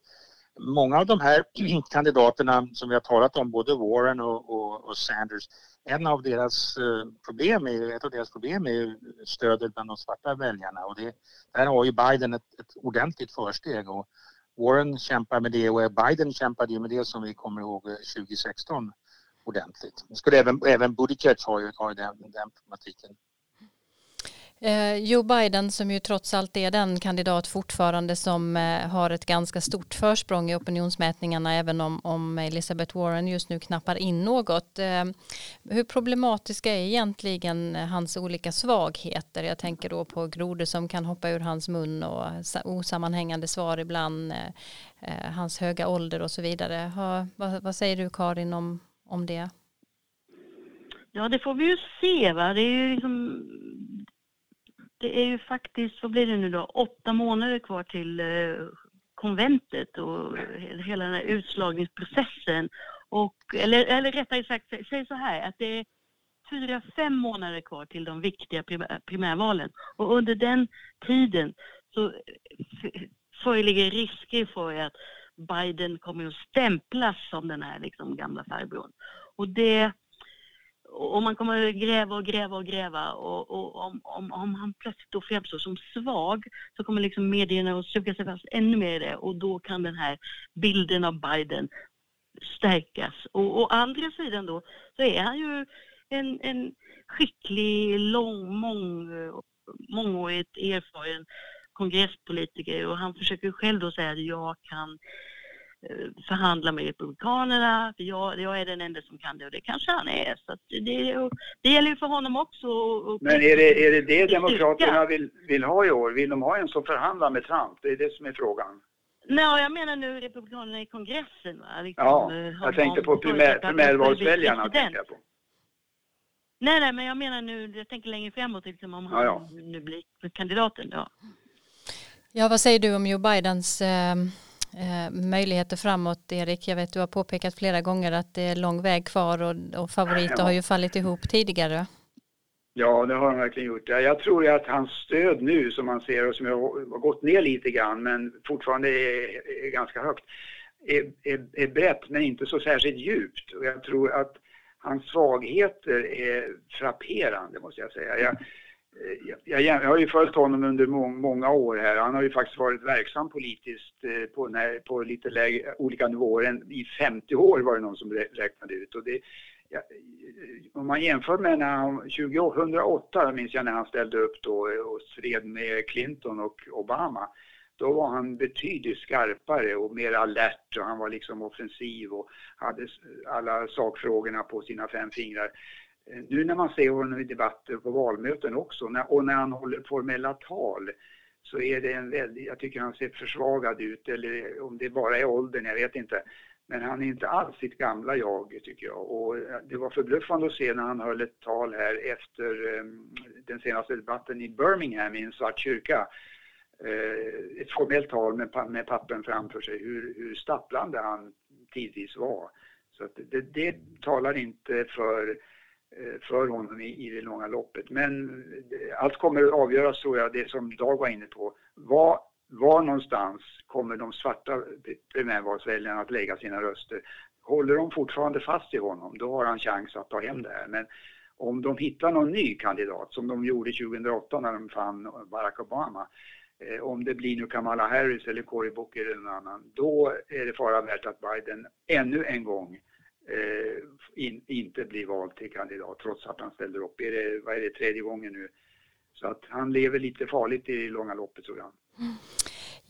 S6: många av de här kandidaterna som vi har talat om, både Warren och, och, och Sanders, en av deras eh, problem är, ett av deras problem är stödet bland de svarta väljarna och det, där har ju Biden ett, ett ordentligt försteg och Warren kämpar med det och Biden kämpade ju med det som vi kommer ihåg eh, 2016 ordentligt. Skulle även, även Buttigieg har ju, har ju den, den problematiken.
S1: Eh, Joe Biden som ju trots allt är den kandidat fortfarande som eh, har ett ganska stort försprång i opinionsmätningarna även om, om Elizabeth Warren just nu knappar in något. Eh, hur problematiska är egentligen hans olika svagheter? Jag tänker då på grodor som kan hoppa ur hans mun och osammanhängande svar ibland, eh, eh, hans höga ålder och så vidare. vad, vad säger du Karin om, om det?
S7: Ja, det får vi ju se. Va? Det är ju liksom det är ju faktiskt, vad blir det nu då, åtta månader kvar till eh, konventet och hela den här utslagningsprocessen. Och, eller, eller rättare sagt, säg så här, att det är fyra, fem månader kvar till de viktiga primärvalen. Och under den tiden så eh, föreligger risker för att Biden kommer att stämplas som den här liksom gamla farbrorn. Och det och man kommer att gräva och gräva och gräva. Och, och om, om, om, han plötsligt då framstår som svag så kommer liksom medierna att suga sig fast ännu mer i det. Och då kan den här bilden av Biden stärkas. Och å andra sidan då så är han ju en, en skicklig, lång, mång, mångårigt erfaren kongresspolitiker. Och han försöker själv då säga att jag kan förhandla med Republikanerna, för jag, jag är den enda som kan det och det kanske han är. Så det, det gäller ju för honom också. Och,
S5: Men är det, är det det Demokraterna vill, vill ha i år? Vill de ha en som förhandlar med Trump? Det är det som är frågan.
S7: Nej, jag menar nu Republikanerna i kongressen. Va?
S5: Liksom, ja, eh, jag tänkte på primär, primärvalsväljarna. Tänkte på.
S7: Nej, nej, men jag menar nu, jag tänker längre framåt, liksom, om han ja. nu blir kandidaten. Ja.
S1: ja, vad säger du om Joe Bidens eh eh, möjligheter framåt, Erik. Jag vet du har påpekat flera gånger att det är lång väg kvar och, och favoriter ja. har ju fallit ihop tidigare.
S5: Ja, det har han verkligen gjort. Jag tror att hans stöd nu som man ser och som har gått ner lite grann men fortfarande är, är ganska högt, är, är, är brett men inte så särskilt djupt. Och jag tror att hans svagheter är frapperande måste jag säga. Jag, Eh, jag, jag, har ju följt honom under må, många år här. Han har ju faktiskt varit verksam politiskt eh, på, när, på lite lägre, olika nivåer. I 50 år var det någon som räknade ut. Och det, ja, eh, om man jämför med när han, 2008 minns jag när han ställde upp då eh, och stred med Clinton och Obama. Då var han betydligt skarpare och mer alert och han var liksom offensiv och hade alla sakfrågorna på sina fem fingrar. Eh, nu när man ser honom i debatter på valmöten också och när han håller formella tal så är det en väldigt, jag tycker han ser försvagad ut eller om det bara är åldern, jag vet inte. Men han är inte alls sitt gamla jag tycker jag och eh, det var förbluffande att se när han höll ett tal här efter ehm, den senaste debatten i Birmingham i en svart kyrka. Eh, ett formellt tal med, med pappen framför sig, hur, hur stapplande han tidvis var. Så det, det talar inte för Eh, för honom i, i det långa loppet. Men eh, allt kommer att avgöras tror jag, det som Dag var inne på. Var, var någonstans kommer de svarta primärvalsväljarna att lägga sina röster? Håller de fortfarande fast i honom, då har han chans att ta hem det här. Men om de hittar någon ny kandidat, som de gjorde 2008 när de fann Barack Obama, eh, om det blir nu Kamala Harris eller Cory Booker eller någon annan, då är det fara värt att Biden ännu en gång Eh, in, inte blir vald till kandidat trots att han ställer upp. Är det, vad är det, tredje gången nu? Så att han lever lite farligt i långa loppet tror jag.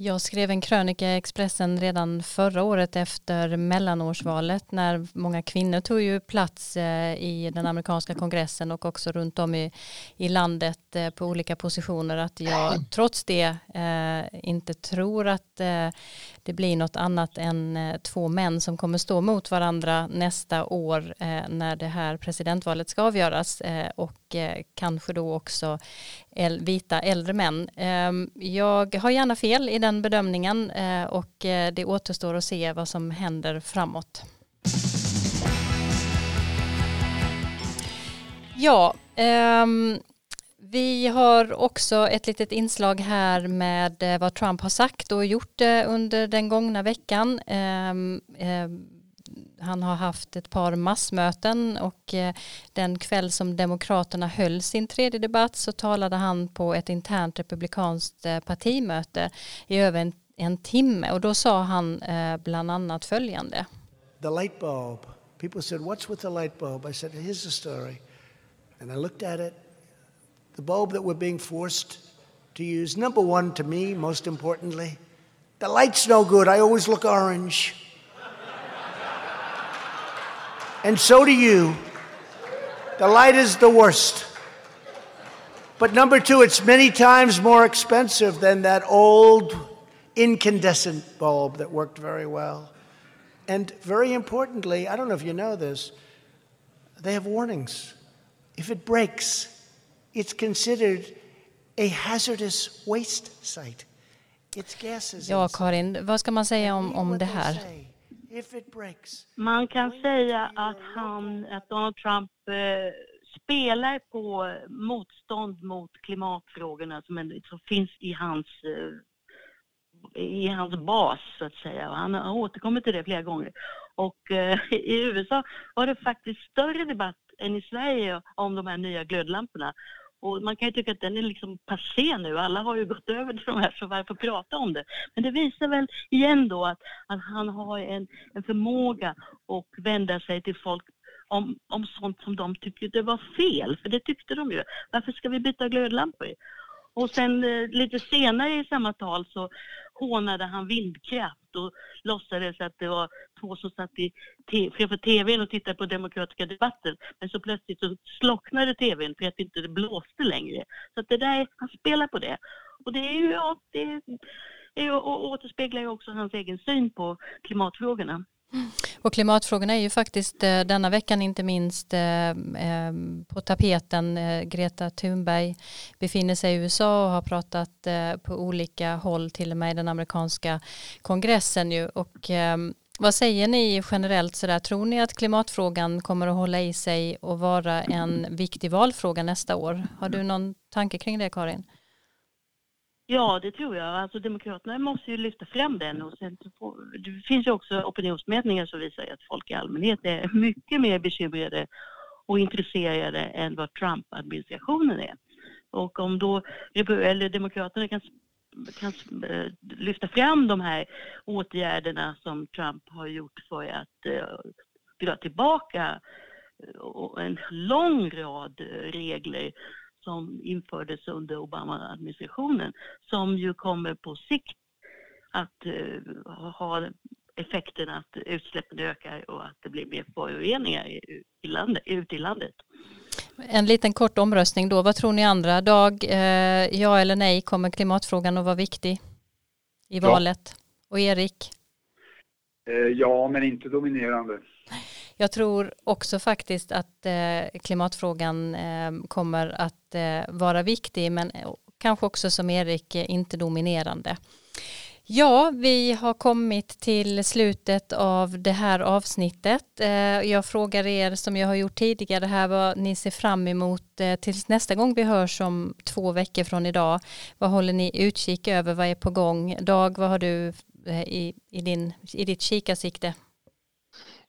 S1: Jag skrev en krönika i Expressen redan förra året efter mellanårsvalet när många kvinnor tog ju plats eh, i den amerikanska kongressen och också runt om i, i landet eh, på olika positioner att jag trots det eh, inte tror att eh, det blir något annat än eh, två män som kommer stå mot varandra nästa år eh, när det här presidentvalet ska avgöras eh, och kanske då också vita äldre män. Ehm, jag har gärna fel i den bedömningen och det återstår att se vad som händer framåt. Ja, um, vi har också ett litet inslag här med eh, vad Trump har sagt och gjort eh, under den gångna veckan. Ehm, ehm, han har haft ett par massmöten och eh, den kväll som Demokraterna höll sin tredje debatt så talade han på ett internt republikanskt partimöte i över en, en timme och då sa han bland annat följande.
S10: The light bulb. People said, what's with the light bulb? I said, here's the story. And I looked at it. The bulb that we're being forced to use, number one to me, most importantly, the light's no good. I always look orange. and so do you. The light is the worst. But number two, it's many times more expensive than that old incandescent bulb that worked very well. And very importantly, I don't know if you know this, they have warnings. If it breaks, it's considered a hazardous waste site. It's gases.
S1: Ja, Karin, vad ska man säga om, om det här?
S7: Man kan säga att, han, att Donald Trump eh, spelar på motstånd mot klimatfrågorna som, som finns i hans i hans bas så att säga. Han har återkommit till det flera gånger. Och eh, i USA var det faktiskt större debatt än i Sverige om de här nya glödlamporna. Och man kan ju tycka att den är liksom passé nu. Alla har ju gått över till de här, så varför prata om det? Men det visar väl igen då att, att han har en, en förmåga att vända sig till folk om, om sånt som de tyckte det var fel, för det tyckte de ju. Varför ska vi byta glödlampor? Och sen eh, lite senare i samma tal så hånade han vindkraft och låtsades att det var två som satt i framför tvn och tittade på demokratiska debatten. Men så plötsligt så slocknade tvn för att det inte blåste längre. Så att det där, han spelar på det. Och det är ju, ja, det är, är, och återspeglar ju också hans egen syn på klimatfrågorna.
S1: Och klimatfrågorna är ju faktiskt eh, denna veckan inte minst eh, eh, på tapeten. Greta Thunberg befinner sig i USA och har pratat på olika håll, till och med i den amerikanska kongressen ju. Och ehm, vad säger ni generellt sådär? Tror ni att klimatfrågan kommer att hålla i sig och vara en viktig valfråga nästa år? Har du någon tanke kring det Karin?
S7: Ja, det tror jag. Alltså Demokraterna måste ju lyfta fram den och sen det finns ju också opinionsmätningar som visar att folk i allmänhet är mycket mer bekymrade och intresserade än vad Trump-administrationen är. Och om då eller Demokraterna kan, kan eh, lyfta fram de här åtgärderna som Trump har gjort för att uh, dra tillbaka eh, en lång rad regler som infördes under Obama-administrationen som ju kommer på sikt att uh, ha effekten att utsläppen ökar och att det blir mer föroreningar i, i landet, ute i landet.
S1: En liten kort omröstning då. Vad tror ni andra? Dag, eh, ja eller nej, kommer klimatfrågan att vara viktig i valet? Ja. Och Erik?
S5: Eh, ja, men inte dominerande.
S1: Jag tror också faktiskt att eh, klimatfrågan eh, kommer att eh, vara viktig men eh, kanske också som Erik eh, inte dominerande. Ja, vi har kommit till slutet av det här avsnittet. Eh, jag frågar er som jag har gjort tidigare här vad ni ser fram emot tills nästa gång vi hörs om två veckor från idag. Vad håller ni utkik över? Vad är på gång? Dag, vad har du i, i, din, i ditt kikarsikte?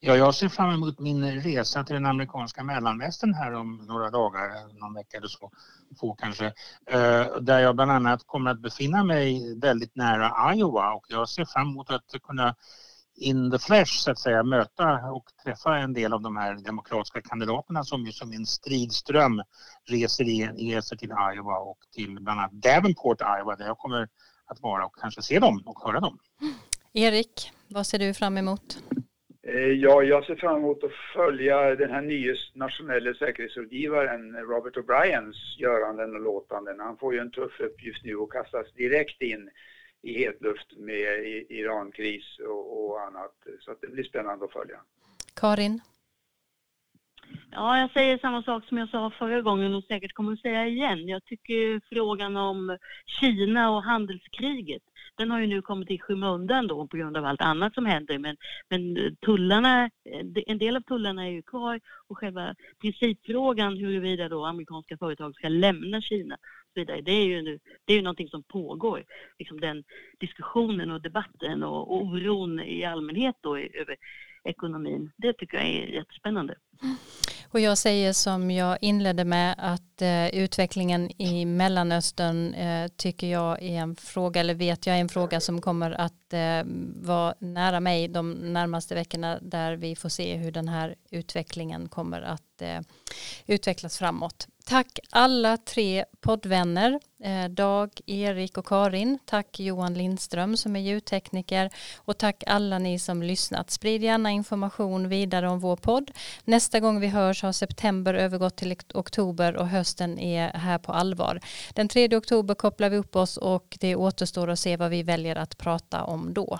S6: Ja, jag ser fram emot min resa till den amerikanska mellanvästern här om några dagar, någon vecka eller så, få kanske, eh, där jag bland annat kommer att befinna mig väldigt nära Iowa och jag ser fram emot att kunna in the flesh så att säga möta och träffa en del av de här demokratiska kandidaterna som ju som en stridström reser, i, reser till Iowa och till bland annat Davenport, Iowa där jag kommer att vara och kanske se dem och höra dem.
S1: Erik, vad ser du fram emot?
S5: Eh, ja, jag ser fram emot att följa den här nya nationella säkerhetsrådgivaren Robert O'Briens göranden och låtanden. Han får ju en tuff uppgift nu och kastas direkt in i hetluft med Irankris och, och annat. Så det blir spännande att följa.
S1: Karin?
S7: Ja, jag säger samma sak som jag sa förra gången och säkert kommer att säga igen. Jag tycker frågan om Kina och handelskriget den har ju nu kommit i skymundan då på grund av allt annat som händer. Men, men tullarna, eh, en del av tullarna är ju kvar och själva principfrågan huruvida då amerikanska företag ska lämna Kina vidare, det är ju, nu, det är ju någonting som pågår. Liksom den diskussionen och debatten och, och oron i allmänhet då över ekonomin. Det tycker jag är jättespännande.
S1: Och jag säger som jag inledde med att eh, utvecklingen i Mellanöstern eh, tycker jag är en fråga, eller vet jag är en fråga som kommer att eh, vara nära mig de närmaste veckorna där vi får se hur den här utvecklingen kommer att eh, utvecklas framåt. Tack alla tre poddvänner, eh, Dag, Erik och Karin. Tack Johan Lindström som är ljudtekniker och tack alla ni som lyssnat. Sprid gärna information vidare om vår podd. Nästa gång vi hörs har september övergått till oktober och hösten är här på allvar. Den 3 oktober kopplar vi upp oss och det återstår att se vad vi väljer att prata om då.